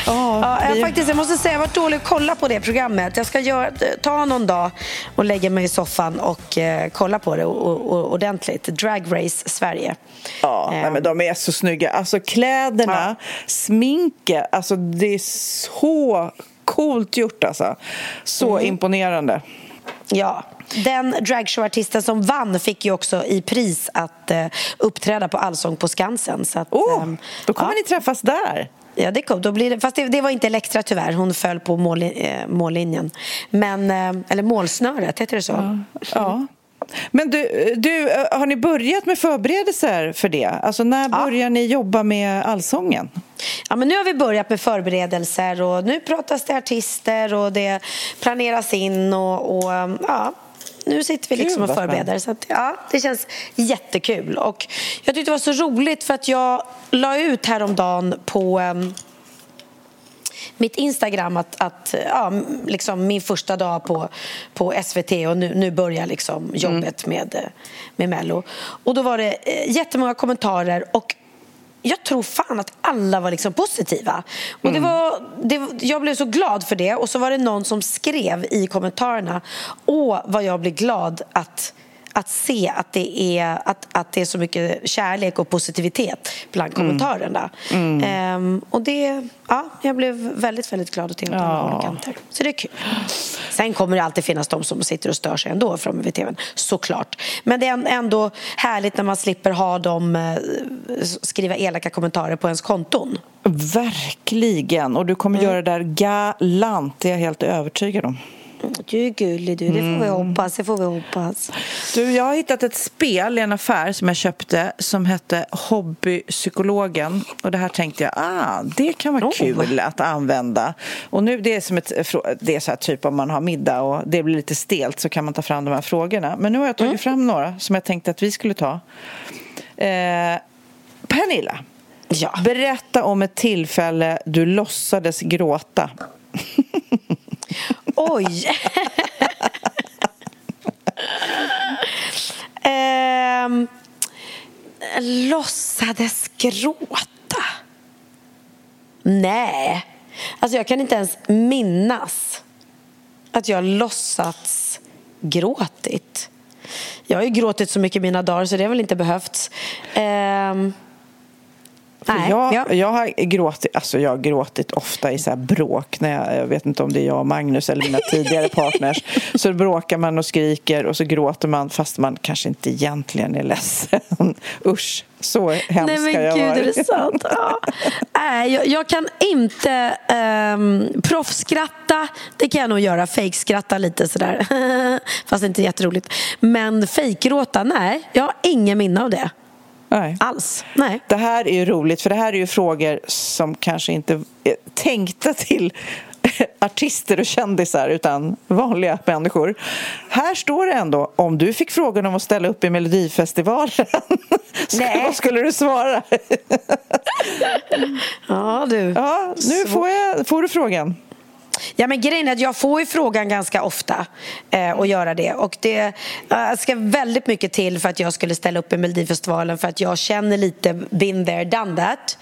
Ja, jag, faktiskt, jag måste säga, jag har varit dålig att kolla på det programmet. Jag ska göra, ta någon dag och lägga mig i soffan och eh, kolla på det och, och, ordentligt. Drag Race Sverige. Ja, Eh, nej, men de är så snygga. Alltså kläderna, sminket, alltså det är så coolt gjort alltså. Så Mm. imponerande. Ja, den dragshowartisten som vann fick ju också i pris att eh, uppträda på Allsång på Skansen. Så att, Åh, ehm, då kommer ja. ni träffas där. Ja, det kom. Då blir det, fast det, det var inte Elektra tyvärr. Hon föll på mål, eh, mållinjen. Men, eh, eller målsnöret, heter det så? Ja. Men du, du, har ni börjat med förberedelser för det? Alltså när börjar ni jobba med Allsången? Ja, men nu har vi börjat med förberedelser och nu pratas det artister och det planeras in och, och ja, nu sitter vi liksom och förbereder. Så att, ja, det känns jättekul. Och jag tyckte det var så roligt för att jag la ut häromdagen på um, mitt Instagram att, att ja, liksom min första dag på, på SVT och nu, nu börjar liksom jobbet med, eh, med Mello. Och då var det eh, jättemånga kommentarer och jag tror fan att alla var liksom positiva. Och det var, det, jag blev så glad för det. Och så var det någon som skrev i kommentarerna Åh, vad jag blir glad att att se att det, är, att, att det är så mycket kärlek och positivitet bland kommentarerna. Ehm, och det, ja, jag blev väldigt, väldigt glad åt det på Ja. och kanter. Så det är kul. Sen kommer det alltid finnas de som sitter och stör sig ändå framme vid tvn, såklart. Men det är ändå härligt när man slipper ha dem eh, skriva elaka kommentarer på ens konton. Verkligen. Och du kommer göra det där galant, det är jag helt övertygad om. Du är gullig du, det får vi hoppas. Det får vi hoppas. Du, jag har hittat ett spel i en affär som jag köpte som hette Hobbypsykologen. Och det här tänkte jag, ah, det kan vara Oh. kul att använda. Och nu, det är som ett, det är så här typ om man har middag och det blir lite stelt så kan man ta fram de här frågorna. Men nu har jag tagit fram några som jag tänkte att vi skulle ta. Eh, Pernilla, Ja. berätta om ett tillfälle du låtsades gråta. Oj! ehm, låtsades gråta? Nej. Alltså jag kan inte ens minnas att jag låtsats gråtit. Jag har ju gråtit så mycket i mina dagar så det har väl inte behövts. Ehm, nej, jag, jag- jag, har gråtit, alltså jag har gråtit ofta i så här bråk. När jag, jag vet inte om det är jag och Magnus eller mina tidigare partners. Så bråkar man och skriker och så gråter man fast man kanske inte egentligen är ledsen. Usch, så hemsk har jag gud, varit. är det sant? Ja. Nej, jag, jag kan inte um, proffskratta. Det kan jag nog göra. Fejkskratta lite sådär. Fast inte jätteroligt. Men fejkgråta, nej. Jag har ingen minne av det. Nej. Alls. Nej. Det här är ju roligt, för det här är ju frågor som kanske inte är tänkta till artister och kändisar utan vanliga människor. Här står det ändå, om du fick frågan om att ställa upp i Melodifestivalen, Nej. vad skulle du svara? Ja, du. Ja, nu får, jag, får du frågan. Ja, men grejen är att jag får ju frågan ganska ofta eh, att göra det. Och det eh, ska väldigt mycket till för att jag skulle ställa upp i Melodifestivalen för att jag känner lite been there, done that.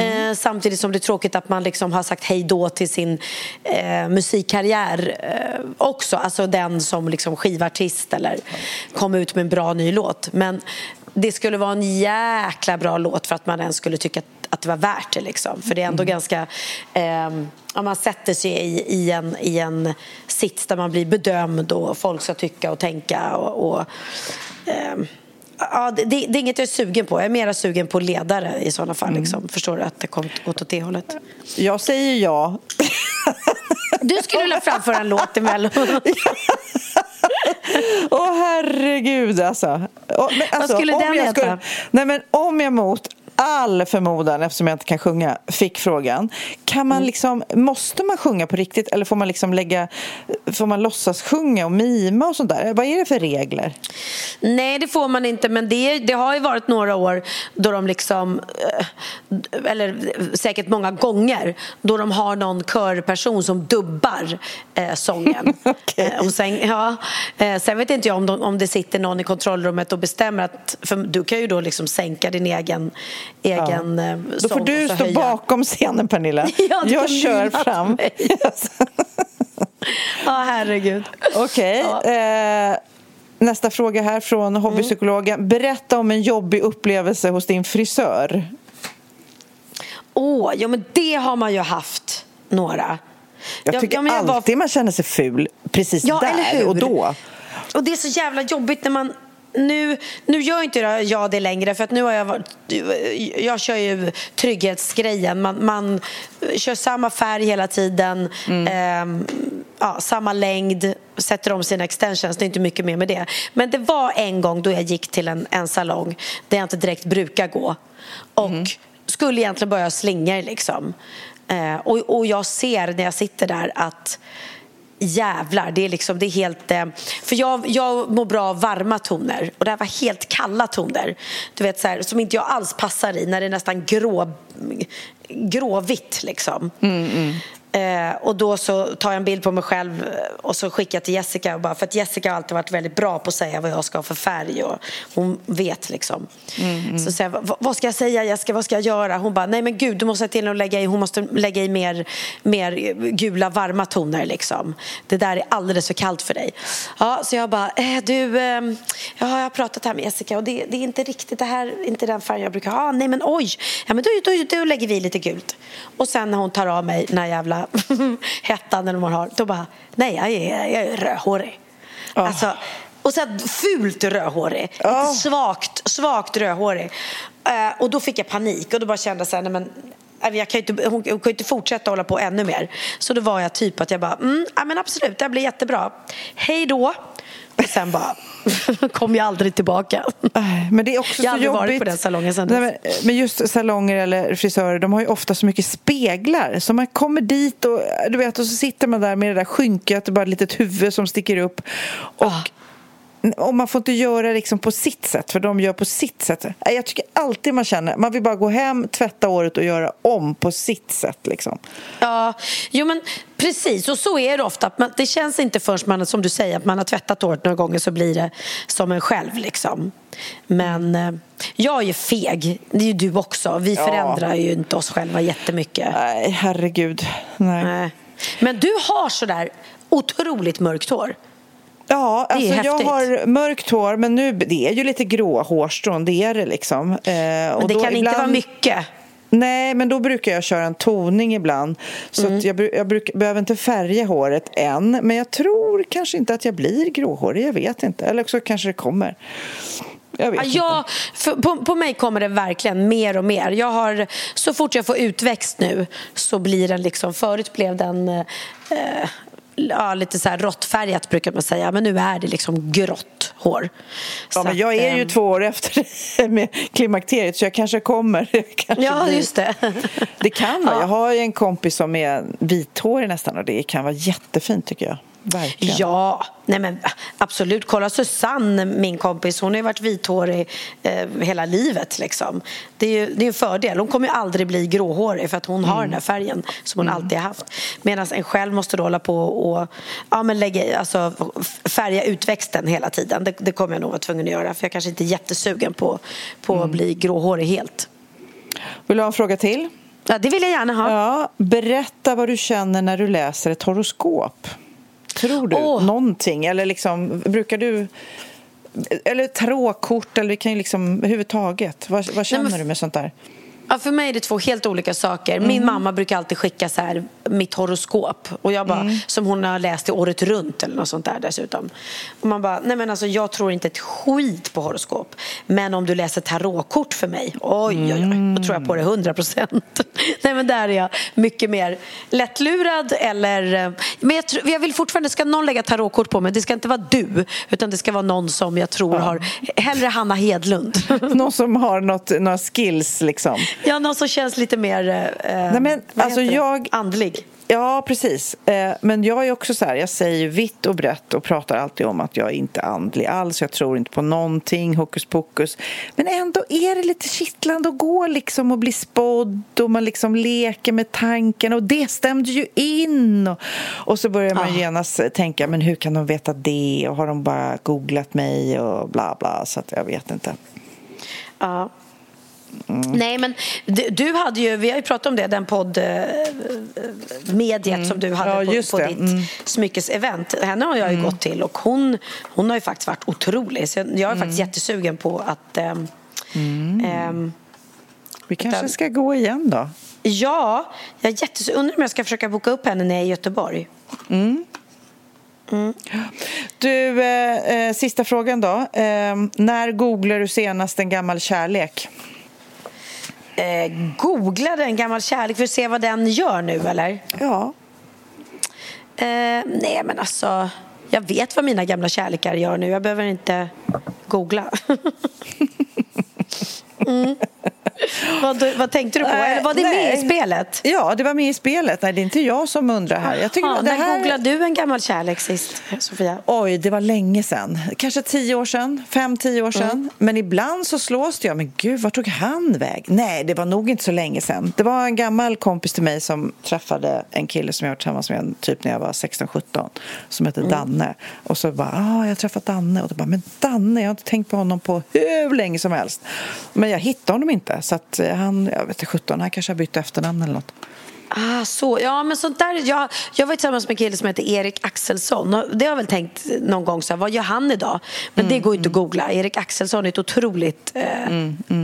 Eh, samtidigt som det är tråkigt att man liksom har sagt hej då till sin eh, musikkarriär eh, också. Alltså den som liksom skivartist eller kom ut med en bra ny låt. Men det skulle vara en jäkla bra låt för att man ens skulle tycka att, att det var värt det. Liksom. För det är ändå ganska... ehm, om man sätter sig i, i, en, i en sits där man blir bedömd och folk ska tycka och tänka. Och, och, ehm, ja, det, det är inget jag är sugen på. Jag är mer sugen på ledare i sådana fall. Liksom. Förstår du att det kommer gått åt det hållet? Jag säger ja. Du skulle vilja framföra en låt i Åh herregud alltså. Och, men, alltså skulle om den jag heta? nej, men om jag mot all förmodan, eftersom jag inte kan sjunga, fick frågan. Kan man liksom, måste man sjunga på riktigt eller får man liksom lägga, får man låtsas sjunga och mima och sånt där? Vad är det för regler? Nej, det får man inte. Men det, det har ju varit några år då de liksom, eh, eller säkert många gånger, då de har någon körperson som dubbar eh, sången. eh, och sen, ja, eh, sen vet inte jag om, de, om det sitter någon i kontrollrummet och bestämmer att, för du kan ju då liksom sänka din egen, egen eh, Då sång får du stå höja. bakom scenen Pernilla. Ja, jag kör fram. Ja, herregud. Okej. Eh, nästa fråga här från hobbypsykologen. Berätta om en jobbig upplevelse hos din frisör. Åh, ja men det har man ju haft några. Jag Ja, tycker ja, jag var- alltid man känner sig ful precis Ja, eller där hur? och då. Och det är så jävla jobbigt när man nu, nu gör inte jag det längre för att nu har jag varit, jag kör ju trygghetsgrejen. Man, man kör samma färg hela tiden, ehm, ja, samma längd, sätter om sina extensions. Det är inte mycket mer med det. Men det var en gång då jag gick till en, en salong där jag inte direkt brukar gå och skulle egentligen börja slinga liksom. Eh, och, och jag ser när jag sitter där att jävlar, det är liksom, det är helt... Eh, för jag, jag mår bra av varma toner och det här var helt kalla toner. Du vet så här, som inte jag alls passar i när det är nästan grå, gråvitt liksom. Mm, mm. Eh, och då så tar jag en bild på mig själv eh, och så skickar jag till Jessica. Och bara, för att Jessica har alltid varit väldigt bra på att säga vad jag ska ha för färg. Och hon vet liksom. Så säger jag, "Va- vad ska jag säga Jessica, vad ska jag göra? Hon bara, nej men gud du måste till att lägga i, hon måste lägga i mer, mer gula varma toner liksom. Det där är alldeles för kallt för dig. Ja, så jag bara, eh, du, eh, ja, jag har pratat här med Jessica och det, det är inte riktigt det här, inte den färgen jag brukar ha. Nej men oj, ja men då, då, då lägger vi lite gult. Och sen när hon tar av mig den här jävla hettan eller vad man har, då bara, nej jag är, jag är rödhårig. Alltså, och sen fult rödhårig, lite svagt, svagt rödhårig. Eh, och då fick jag panik och då bara kände jag nej men nej, jag kan inte, hon kan ju inte fortsätta hålla på ännu mer. Så då var jag typ att jag bara, mm, ja, men absolut, det här blir jättebra. Hej då. Sen bara kom jag aldrig tillbaka. Men det är också jag har aldrig jobbigt. varit på den salongen sen Nej, dess. men, just salonger eller frisörer, de har ju ofta så mycket speglar. Så man kommer dit och, du vet, och så sitter man där med det där skynket och bara ett litet huvud som sticker upp. Och, Ah. Och man får inte göra liksom på sitt sätt, för de gör på sitt sätt. Jag tycker alltid man känner, man vill bara gå hem, tvätta håret och göra om på sitt sätt. Liksom. Ja, jo men precis. Och så är det ofta. Man, det känns inte förrän man, som du säger, att man har tvättat håret några gånger så blir det som en själv. Liksom. Men eh, jag är ju feg. Det är ju du också. Vi Ja. förändrar ju inte oss själva jättemycket. Nej, herregud. Nej. Nej. Men du har sådär otroligt mörkt hår. Ja, alltså jag häftigt. har mörkt hår men nu det är ju lite gråa hårstrån, det är det liksom. Eh, Men det kan inte ibland- vara mycket. Nej, men då brukar jag köra en toning ibland. Så Mm. jag, jag bruk, behöver inte färga håret än. Men jag tror kanske inte att jag blir gråhårig, jag vet inte. Eller så kanske det kommer. Jag vet Ja, inte. för, på, på mig kommer det verkligen mer och mer. Jag har, så fort jag får utväxt nu så blir den liksom, förut blev den eh, ja, lite så här råttfärgat brukar man säga, men nu är det liksom grått hår. Ja, men jag att, är ju ehm, två år efter med klimakteriet så jag kanske kommer. Jag kanske Ja, blir- just det. Det kan vara. Jag har ju en kompis som är vithårig nästan och det kan vara jättefint tycker jag. Verkligen. Ja, nej men absolut. Kolla Susanne, min kompis. Hon har ju varit vithårig eh, hela livet. Liksom. Det är ju det är en fördel. Hon kommer ju aldrig bli gråhårig för att hon har den här färgen som hon alltid har haft. Medan en själv måste då hålla på och ja, men lägga, i- alltså, färga utväxten hela tiden. Det, det kommer jag nog vara tvungen att göra för jag kanske inte är jättesugen på, på att bli gråhårig helt. Vill du ha en fråga till? Ja, det vill jag gärna ha. Ja, berätta vad du känner när du läser ett horoskop. Tror du Åh. någonting? Eller liksom, brukar du... Eller tarotkort, eller det kan ju liksom överhuvudtaget. Vad, vad känner men- du med sånt där? Ja, för mig är det två helt olika saker. Min mamma brukar alltid skicka så här, mitt horoskop. Och jag bara, Som hon har läst i året runt eller något sånt där dessutom. Och man bara, nej men alltså jag tror inte ett skit på horoskop. Men om du läser tarotkort för mig, oj oj oj, då tror jag på det 100 procent. nej men där är jag mycket mer lättlurad eller... eh, Men jag, tror- jag vill fortfarande, ska någon lägga tarotkort på mig, det ska inte vara du. Utan det ska vara någon som jag tror har, hellre Hanna Hedlund. Någon som har något, några skills liksom. Ja, någon som känns lite mer eh, Nej, men, alltså, jag- andlig. Ja, precis. Eh, Men jag är också så här, jag säger vitt och brett och pratar alltid om att jag inte är andlig alls. Jag tror inte på någonting, hokus pokus. Men ändå är det lite kittlande att gå liksom och bli spådd och man liksom leker med tanken och det stämde ju in. Och, och så börjar man Ah. genast tänka, men hur kan de veta det? Och har de bara googlat mig och bla bla. Så att jag vet inte. Ja. Mm. Nej, men du, du hade ju, vi har ju pratat om det, den podd eh, mediet som du hade Mm. Ja, på, på ditt Mm. smyckesevent. Henne har jag ju gått till och hon, hon har ju faktiskt varit otrolig. Så jag är Mm. faktiskt jättesugen på att ehm, ehm, Vi kanske Den- ska gå igen då. Ja, jag är undrar om jag ska försöka boka upp henne när jag är i Göteborg. Mm. Du, eh, eh, sista frågan då. Eh, när googlar du senast en gammal kärlek? Eh, googlade en gammal kärlek för att se vad den gör nu, eller? Ja. Eh, nej, men alltså... Jag vet vad mina gamla kärlekar gör nu. Jag behöver inte googla. mm. vad, vad tänkte du på? Eller var det med nej. i spelet? Ja, det var med i spelet. Nej, det är inte jag som undrar här. Jag tycker Jaha, det när här... googlade du en gammal kärlek sist, Sofia? Oj, det var länge sedan. Kanske tio år sedan, fem, tio år sedan. Mm. Men ibland så slås det jag. Men gud, var tog han väg? Nej, det var nog inte så länge sedan. Det var en gammal kompis till mig som träffade en kille som jag var tillsammans med typ när jag var 16-17 som hette Mm. Danne. Och så bara, ah, jag har träffat Danne. Och då bara, men Danne, jag har inte tänkt på honom på hur länge som helst. Men jag hittade honom inte. Så att eh, han, jag vet inte, 17, han kanske har bytt efternamn eller något. Ah, så. Ja, men sånt där, jag, jag var tillsammans med en kille som heter Erik Axelsson. Och Det har jag väl tänkt någon gång, så här, vad gör han idag? Men det går ju inte att googla. Erik Axelsson är ett otroligt eh,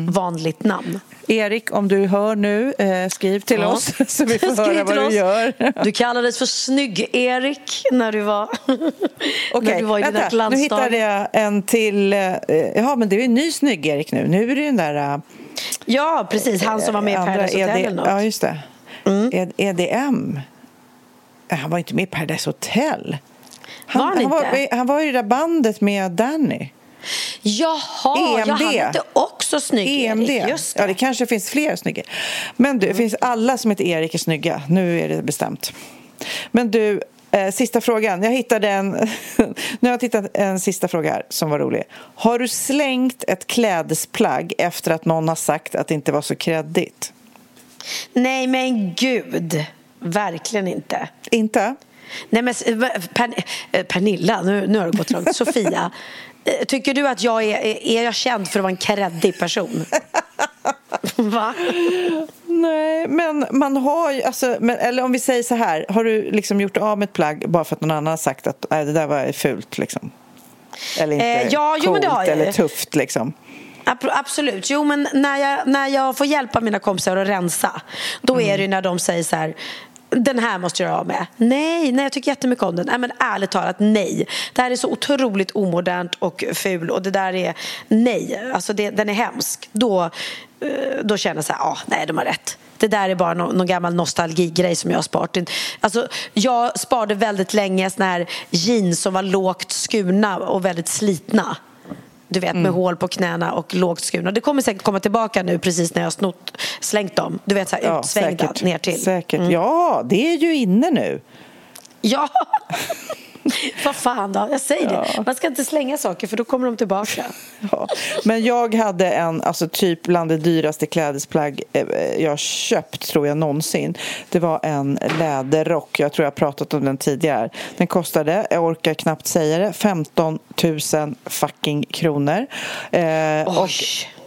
vanligt namn. Erik, om du hör nu, eh, skriv till Ja. oss så vi får höra vad oss. du gör. Du kallades för Snygg-Erik när du var, när Okej, du var i dina vänta, nu glansdagar. hittade jag en till. eh, Jaha, men det är ju en ny snygg-Erik nu. Nu är det den där... eh, Ja, precis. Han som var med i andra Paradise Hotel ED eller något. Mm. Ja, just det. Ed- EDM. Eh, Han var inte med i Paradise Hotel. Han Var han han, var, han var i det där bandet med Danny. Jaha, ja, EMD. han hette också Snygg-Erik. EMD. Just det. Ja, det kanske finns fler snygga. Men du, det finns alla som heter Erik är snygga. Nu är det bestämt. Men du, eh, sista frågan. Jag hittade en... nu har jag tittat en sista fråga här som var rolig. Har du slängt ett klädesplagg efter att någon har sagt att det inte var så kreddigt? Nej, men gud. Verkligen inte. Inte? Nej, men per, eh, Pernilla, nu, nu har det gått långt. Sofia, eh, tycker du att jag är, är jag känd för att vara en kreddig person? Va? Nej, men man har ju... Alltså, men, eller om vi säger så här. Har du liksom gjort av med ett plagg bara för att någon annan har sagt att nej, det där var fult? Liksom? Eller inte Eh, ja, jo, men det har jag eller tufft? Liksom. Ab- Absolut. Jo, men när jag, när jag får hjälpa mina kompisar att rensa då Mm. är det när de säger så här den här måste jag göra av med. Nej, nej, jag tycker jättemycket om den. Nej, men ärligt talat, nej. Det här är så otroligt omodernt och ful och det där är nej. Alltså, det, den är hemsk. Då, eh, då känner jag så här, ah, nej, de har rätt. Det där är bara någon, någon gammal nostalgigrej som jag har sparat. Alltså, jag sparade väldigt länge såna här jeans som var lågt skurna och väldigt slitna. Du vet, Mm. med hål på knäna och lågt skurna. Det kommer säkert komma tillbaka nu precis när jag har snott, slängt dem. Du vet, så här Ja, utsvängda säkert. ner till. Säkert. Mm. Ja, det är ju inne nu. Ja! Vad fan då? Jag säger det. Man ska inte slänga saker för då kommer de tillbaka. Ja. Men jag hade en, alltså typ bland det dyraste klädesplagg eh, jag har köpt, tror jag, någonsin. Det var en läderrock. Jag tror jag pratat om den tidigare. Den kostade, jag orkar knappt säga det, 15 000 fucking kronor. Eh, och,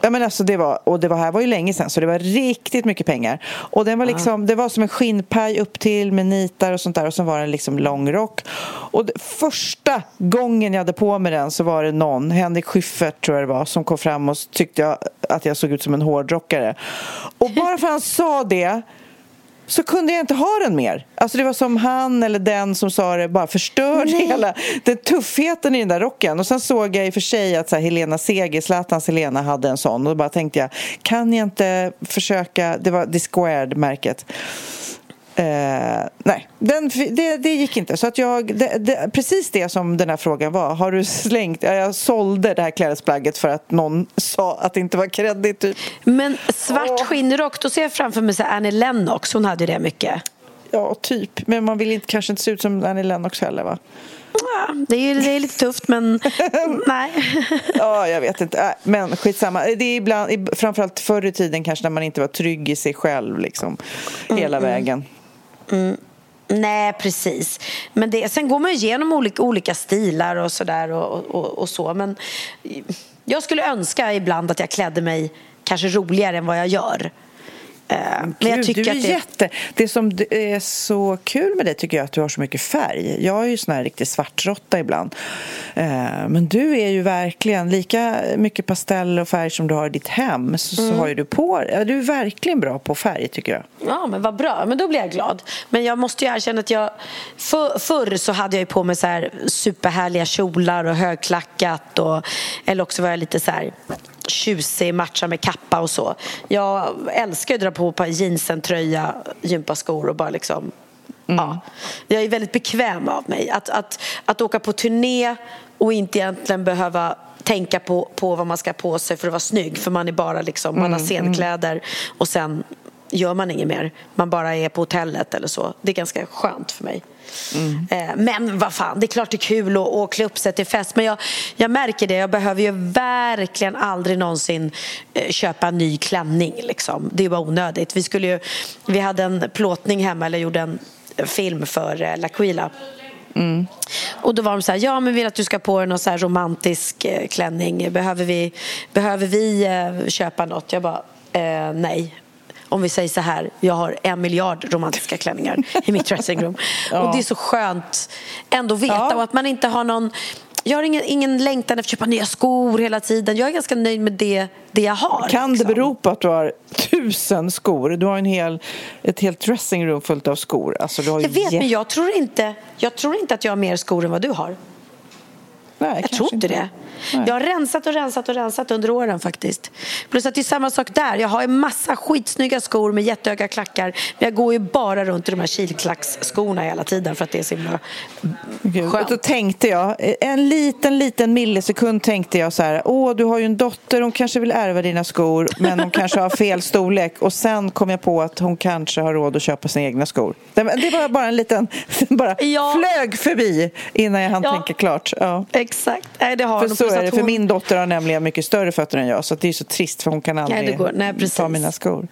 Ja, men alltså det var, och det var här var ju länge sedan så det var riktigt mycket pengar. Och den var liksom, det var som en skinnpaj upp till med nitar och sånt där och så var den liksom lång rock. Och det, första gången jag hade på mig den så var det någon, Henrik Schyffert tror jag det var, som kom fram och tyckte jag att jag såg ut som en hårdrockare. Och bara för att han sa det så kunde jag inte ha den mer. Alltså det var som han eller den som sa det bara förstörde Nej. hela den tuffheten i den där rocken. Och sen såg jag i och för sig att så här, Helena Seger, Zlatans Helena hade en sån och då bara tänkte jag kan jag inte försöka, det var The Squared-märket. Eh, nej, den, det, det gick inte. Så att jag, det, det, precis det som den här frågan var. Har du slängt? Ja, jag sålde det här klädesplagget för att någon sa att det inte var kreddigt. Typ. Men svart skinnrock, då ser jag framför mig så Annie Lennox. Hon hade ju det mycket. Ja, typ. Men man vill inte, kanske inte se ut som Annie Lennox heller, va? Ja, det, är, det är lite tufft, men nej. Ja, jag vet inte. Äh, Men skitsamma. Det är ibland, framförallt förr i tiden kanske när man inte var trygg i sig själv liksom, hela Mm, mm. vägen. Mm. Nej, precis. Men det, sen går man ju igenom olika, olika stilar och sådär och, och, och så. Men jag skulle önska ibland att jag klädde mig kanske roligare än vad jag gör. Eh, men jag tycker du är att det... jätte... Det som är så kul med dig tycker jag är att du har så mycket färg. Jag är ju sån här riktig svartråtta ibland. Eh, Men du är ju verkligen lika mycket pastell och färg som du har i ditt hem så, så Mm. har ju du på Du är verkligen bra på färg tycker jag. Ja, men vad bra. Men då blir jag glad. Men jag måste ju erkänna att jag... För, förr så hade jag ju på mig så här superhärliga kjolar och högklackat. Och, eller också var jag lite så här tjusig, matcha med kappa och så. Jag älskar att dra på på jeansen, tröja, gympaskor och bara liksom... Ja. Jag är väldigt bekväm av mig. Att, att, att åka på turné och inte egentligen behöva tänka på, på vad man ska ha på sig för att vara snygg. För man är bara liksom, man har Mm, scenkläder och sen gör man inget mer. Man bara är på hotellet eller så. Det är ganska skönt för mig. Eh, Men vad fan, det är klart det är kul att klä upp sig till fest. Men jag, jag märker det, jag behöver ju verkligen aldrig någonsin eh, köpa en ny klänning. Liksom. Det är bara onödigt. Vi, skulle ju, vi hade en plåtning hemma, eller gjorde en film för eh, L'Aquila. Och då var de så här, ja men vill att du ska på dig någon så här romantisk klänning. Behöver vi, behöver vi köpa något? Jag bara, eh, nej. Om vi säger så här, jag har en miljard romantiska klänningar i mitt dressing room. Och det är så skönt ändå veta och att man inte har någon jag har ingen, ingen längtan efter att köpa nya skor hela tiden. Jag är ganska nöjd med det, det jag har. Kan liksom. det bero på att du har tusen skor? Du har en hel, ett helt dressingroom fullt av skor. Alltså, du har Jag vet, men jag tror, inte, jag tror inte att jag har mer skor än vad du har. Nej, Jag tror inte det. Nej. Jag har rensat och rensat och rensat under åren faktiskt. Plus att det är samma sak där. Jag har en massa skitsnygga skor med jättehöga klackar. Men jag går ju bara runt i de här kilklacksskorna hela tiden för att det är så himla Gud, skönt. Då tänkte jag, en liten, liten millisekund tänkte jag så här, åh, du har ju en dotter, hon kanske vill ärva dina skor, men hon kanske har fel storlek. Och sen kom jag på att hon kanske har råd att köpa sina egna skor. Det var bara en liten, bara flög förbi innan jag hann Ja. tänka klart. Ja. Exakt, Nej, det har För. Så är det, för hon- min dotter har nämligen mycket större fötter än jag, så det är så trist för hon kan aldrig det går- nej, ta mina skor.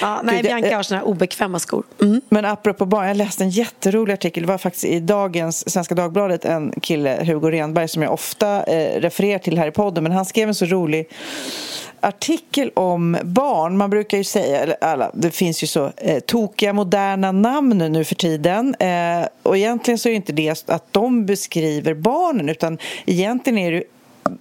Ja, nej, Gud, Bianca har såna här obekväma skor. Men apropå barn, jag läste en jätterolig artikel. Det var faktiskt i dagens Svenska Dagbladet en kille, Hugo Renberg, som jag ofta eh, refererar till här i podden. Men han skrev en så rolig artikel om barn. Man brukar ju säga, eller alla, det finns ju så eh, tokiga moderna namn nu för tiden. Eh, och egentligen så är det inte det att de beskriver barnen utan egentligen är det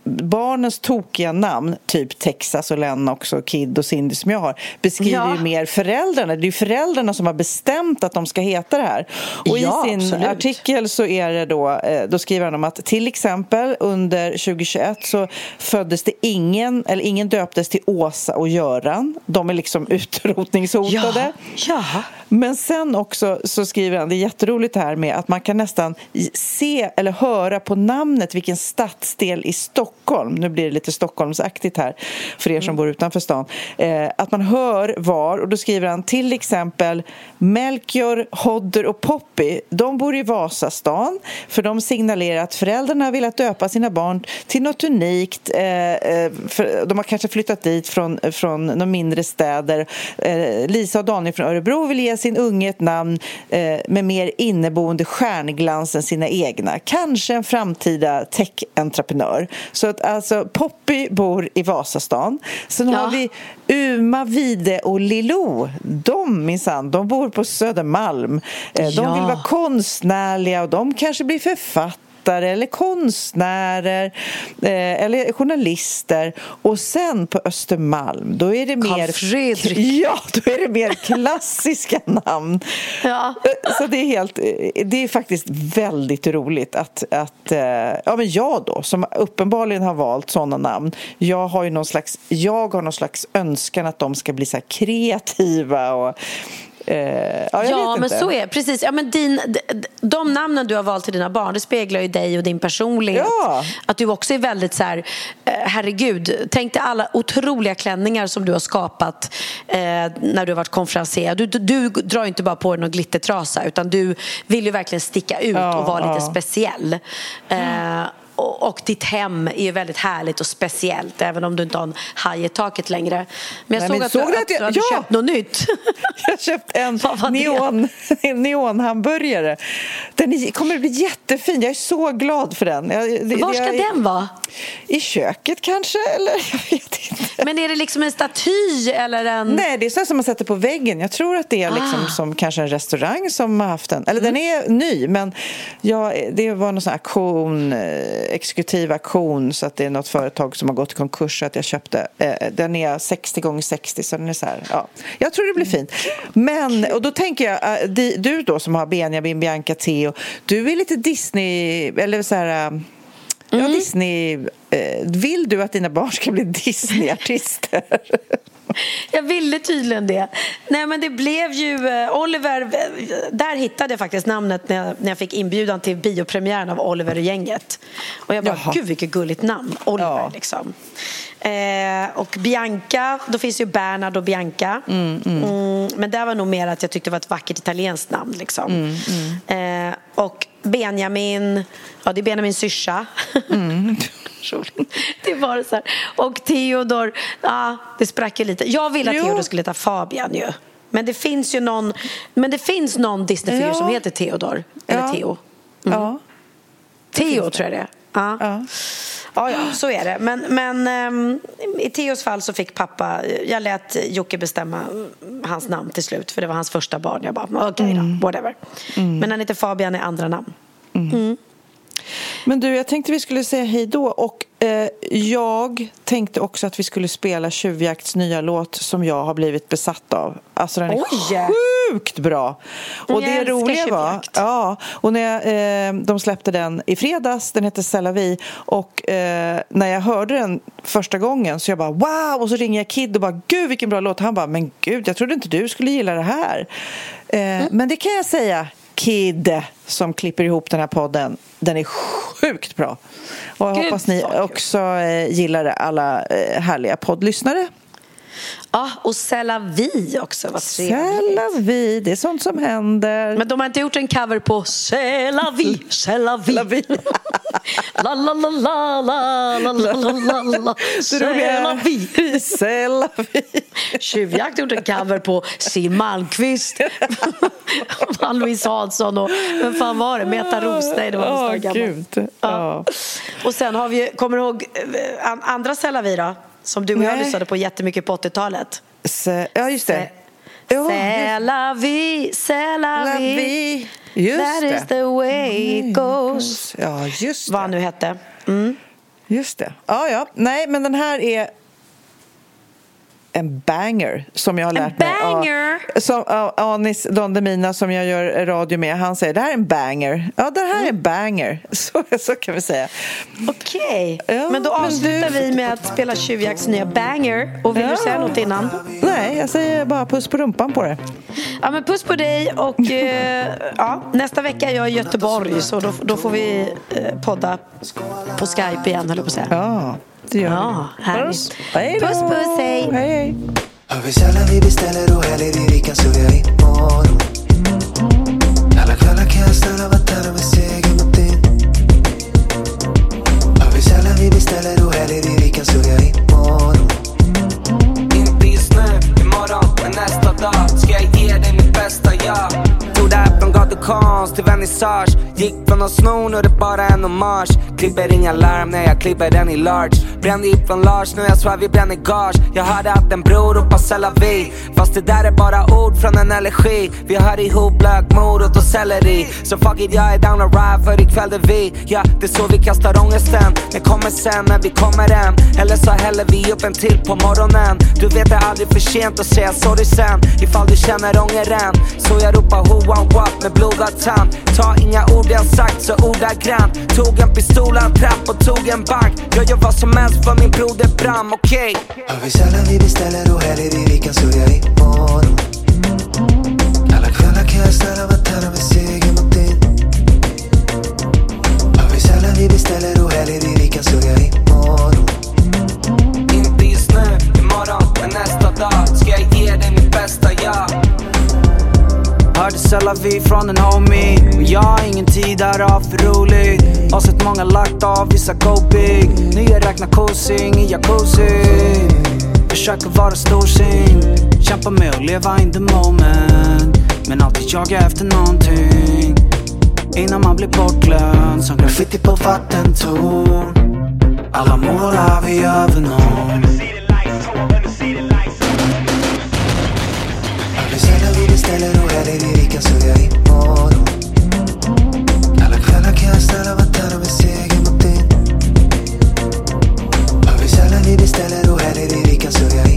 barnens tokiga namn, typ Texas och Lennox och Kid och Cindy som jag har, beskriver Ja. ju mer föräldrarna. Det är ju föräldrarna som har bestämt att de ska heta det här. Och Ja, i sin absolut. artikel så är det då, eh, då skriver han om att till exempel under 2021 så föddes det ingen, eller ingen döptes till Åsa och Göran. De är liksom utrotningshotade. Ja. Men sen också så skriver han, det är jätteroligt här med att man kan nästan se eller höra på namnet vilken stadsdel i Stockholm, nu blir det lite Stockholmsaktigt här för er som bor utanför stan, eh, att man hör var, och då skriver han till exempel Melchior, Hodder och Poppy, de bor i Vasastan för de signalerar att föräldrarna har velat döpa sina barn till något unikt, eh, eh, de har kanske flyttat dit från, från några mindre städer. Eh, Lisa och Daniel från Örebro vill ge sin unge ett namn eh, med mer inneboende stjärnglans än sina egna. Kanske en framtida tech-entreprenör. Så att alltså Poppy bor i Vasastan. Sen har vi Uma, Vide och Lilo. De minsann, de bor på Södermalm. Eh, De Ja. vill vara konstnärliga och de kanske blir författare eller konstnärer eh, eller journalister. Och sen på Östermalm, då är det Carl mer... Fredrik. Ja, då är det mer klassiska namn. Ja. Eh, Så det är, helt, eh, det är faktiskt väldigt roligt att, att eh, ja, men jag då, som uppenbarligen har valt sådana namn, jag har ju någon slags, jag har någon slags önskan att de ska bli så kreativa och eh, ja, ja men så är det. Precis. Ja, men din, de namnen du har valt till dina barn det speglar ju dig och din personlighet. Ja. Att du också är väldigt så här, eh, herregud, tänk dig alla otroliga klänningar som du har skapat eh, när du har varit konferencier. Du, du, du drar inte bara på dig någon glittertrasa utan du vill ju verkligen sticka ut Ja, och vara lite speciell. Eh, och, ditt hem är ju väldigt härligt och speciellt även om du inte har en haj i taket längre. Men jag Nej, såg men att, såg du, att, att jag- du hade ja! köpt något nytt. Jag har köpt en neon, neonhamburgare. Den kommer att bli jättefin. Jag är så glad för den. Jag, det, Var ska jag, den vara? I köket kanske? Eller jag vet inte. Men är det liksom en staty eller en... Nej, det är så som man sätter på väggen. Jag tror att det är liksom Ah. som kanske en restaurang som har haft den. Eller den är ny, men ja, det var någon sån här auktion, eh, exekutiv auktion så att det är något företag som har gått i konkurs så att jag köpte. Eh, den är 60 gånger 60 så den är så här, ja. Jag tror det blir fint. Men, och då tänker jag, eh, du då som har Benjamin, Bianca, Theo, du är lite Disney, eller så här eh, Ja, Disney. eh, Vill du att dina barn ska bli Disney-artister? Jag ville tydligen det. Nej, men det blev ju eh, Oliver. eh, Där hittade jag faktiskt namnet när jag, när jag fick inbjudan till biopremiären av Oliver och gänget. Och jag bara, Jaha. gud vilket gulligt namn. Oliver liksom. Eh, och Bianca, då finns ju Bernard och Bianca. Mm, men det var nog mer att jag tyckte det var ett vackert italienskt namn. Liksom. Eh, och Benjamin, ja det är Benjamins syrsa. Roligt. det var så här. Och Theodor, ja det sprack ju lite. Jag ville att Jo. Theodor skulle heta Fabian ju. Men det finns ju någon, men det finns någon Disneyfigur Ja. som heter Theodor. Eller Ja. Theo. Ja. Theo tror jag det är. Ja. Ja. Ja, ja, så är det. Men, men ehm, i Theos fall så fick pappa... Jag lät Jocke bestämma mm, hans namn till slut, för det var hans första barn. Jag bara, okej Mm. då, whatever. Men han heter Fabian i andra namn. Men du, jag tänkte vi skulle säga hej då. Och eh, jag tänkte också att vi skulle spela Tjuvjakts nya låt som jag har blivit besatt av. Alltså den är Oj! sjukt bra. Och Jag det roliga var, ja, och när jag, eh, de släppte den i fredags, den heter C'est la vie. Och eh, när jag hörde den första gången så jag bara wow! Och så ringer jag Kid och bara gud vilken bra låt. Han bara men gud, jag trodde inte du skulle gilla det här. Eh, Men det kan jag säga. Kid som klipper ihop den här podden. Den är sjukt bra. Och jag Gud, hoppas ni också eh, gillar alla eh, härliga poddlyssnare. Ja, och Sella Vi också, vad trevligt. Sälla vi, det är sånt som händer. Men de har inte gjort en cover på C'est la vie, c'est la vie. La vie. La la la la la la la la la la C'est la vie. Sälla vi. Tjuvjakt har gjort en cover på Siw Malmkvist Ann-Louise Hansson och vem fan var det? Meta Ros? Nej, det var Åh, oh, gammal. Ja. Och sen har vi, kommer du ihåg eh, an- andra Sella Vi då? Som du och jag Nej. lyssnade på jättemycket på 80-talet. Se- Ja, just det. C'est la vie, c'est la La vie. Just That det. is the way it goes Ja, just Vad han det. nu hette. Mm. Just det. Ja, ja. Nej, men den här är en banger som jag har lärt mig. banger? Ja, som, ja, Anis Don Demina som jag gör radio med, han säger det här är en banger. Ja, det här är en banger. Så, så kan vi säga. Okej, Ja, men då avslutar du- vi med att spela Tjuvjakts nya banger. Och vill Ja. du säga något innan? Nej, jag säger bara puss på rumpan på det. Ja, men puss på dig och eh, ja, nästa vecka är jag i Göteborg så då, då får vi eh, podda på Skype igen höll jag på att säga. Ja, det gör Ja, vi. härligt. Puss. Hej då. Puss, puss, hej. hej, hej. Hör vi sällan vi beställer och häller i vi kan suga imorgon Alla kvällar kan jag stanna varannan med seger mot din Hör vi sällan vi beställer och häller i vi kan suga imorgon Inte just nu, imorgon, men nästa dag ska jag ge dig mitt bästa ja Tog det här från gatukonst till vernissage Gick från att sno, nu är det bara en hommage Klipper inga larm när jag klipper den i large Brände ifrån Lars, nu jag svär vi bränner gage. Jag hörde att en bror ropar c'est la vie Fast det där är bara ord från en elegi Vi hör ihop lök, morot och selleri. Så fuck it, jag är down and ride för ikväll är vi. Ja, det är så vi kastar ångesten. Den kommer sen när vi kommer hem. Eller så häller vi upp en till på morgonen. Du vet det är aldrig för sent att säga sorry sen. Ifall du känner ångeren. Så jag ropar who want what? med blodad tand. Ta inga ord jag sagt så ordagrant. Tog en pistol, en trapp och tog en bank. Jag gör vad som helst för min broder Bram, okej? Hör vi sällan vi beställer och häller i vi kan sörja imorgon. Alla kvällar kan jag stanna vartannan med seger mot din? Har vi sällan vi beställer och häller i vi kan sörja imorgon. Hörde Sella vi från en homie. Och jag har ingen tid här att ha för roligt Har sett många lagt av, vissa go big. Nya räknar kosing i jacuzzi. Försöker vara storsint. Kämpar med att leva in the moment. Men alltid jaga efter någonting. Innan man blir bortglömd Som graffiti på vattentorn. Alla målar vi över någon sällan och häller i rika så jag morgon. Alla kvällar kan jag ställa vatten med seger mot din Aldrig sällan vi beställer och häller i rika så jag imorgon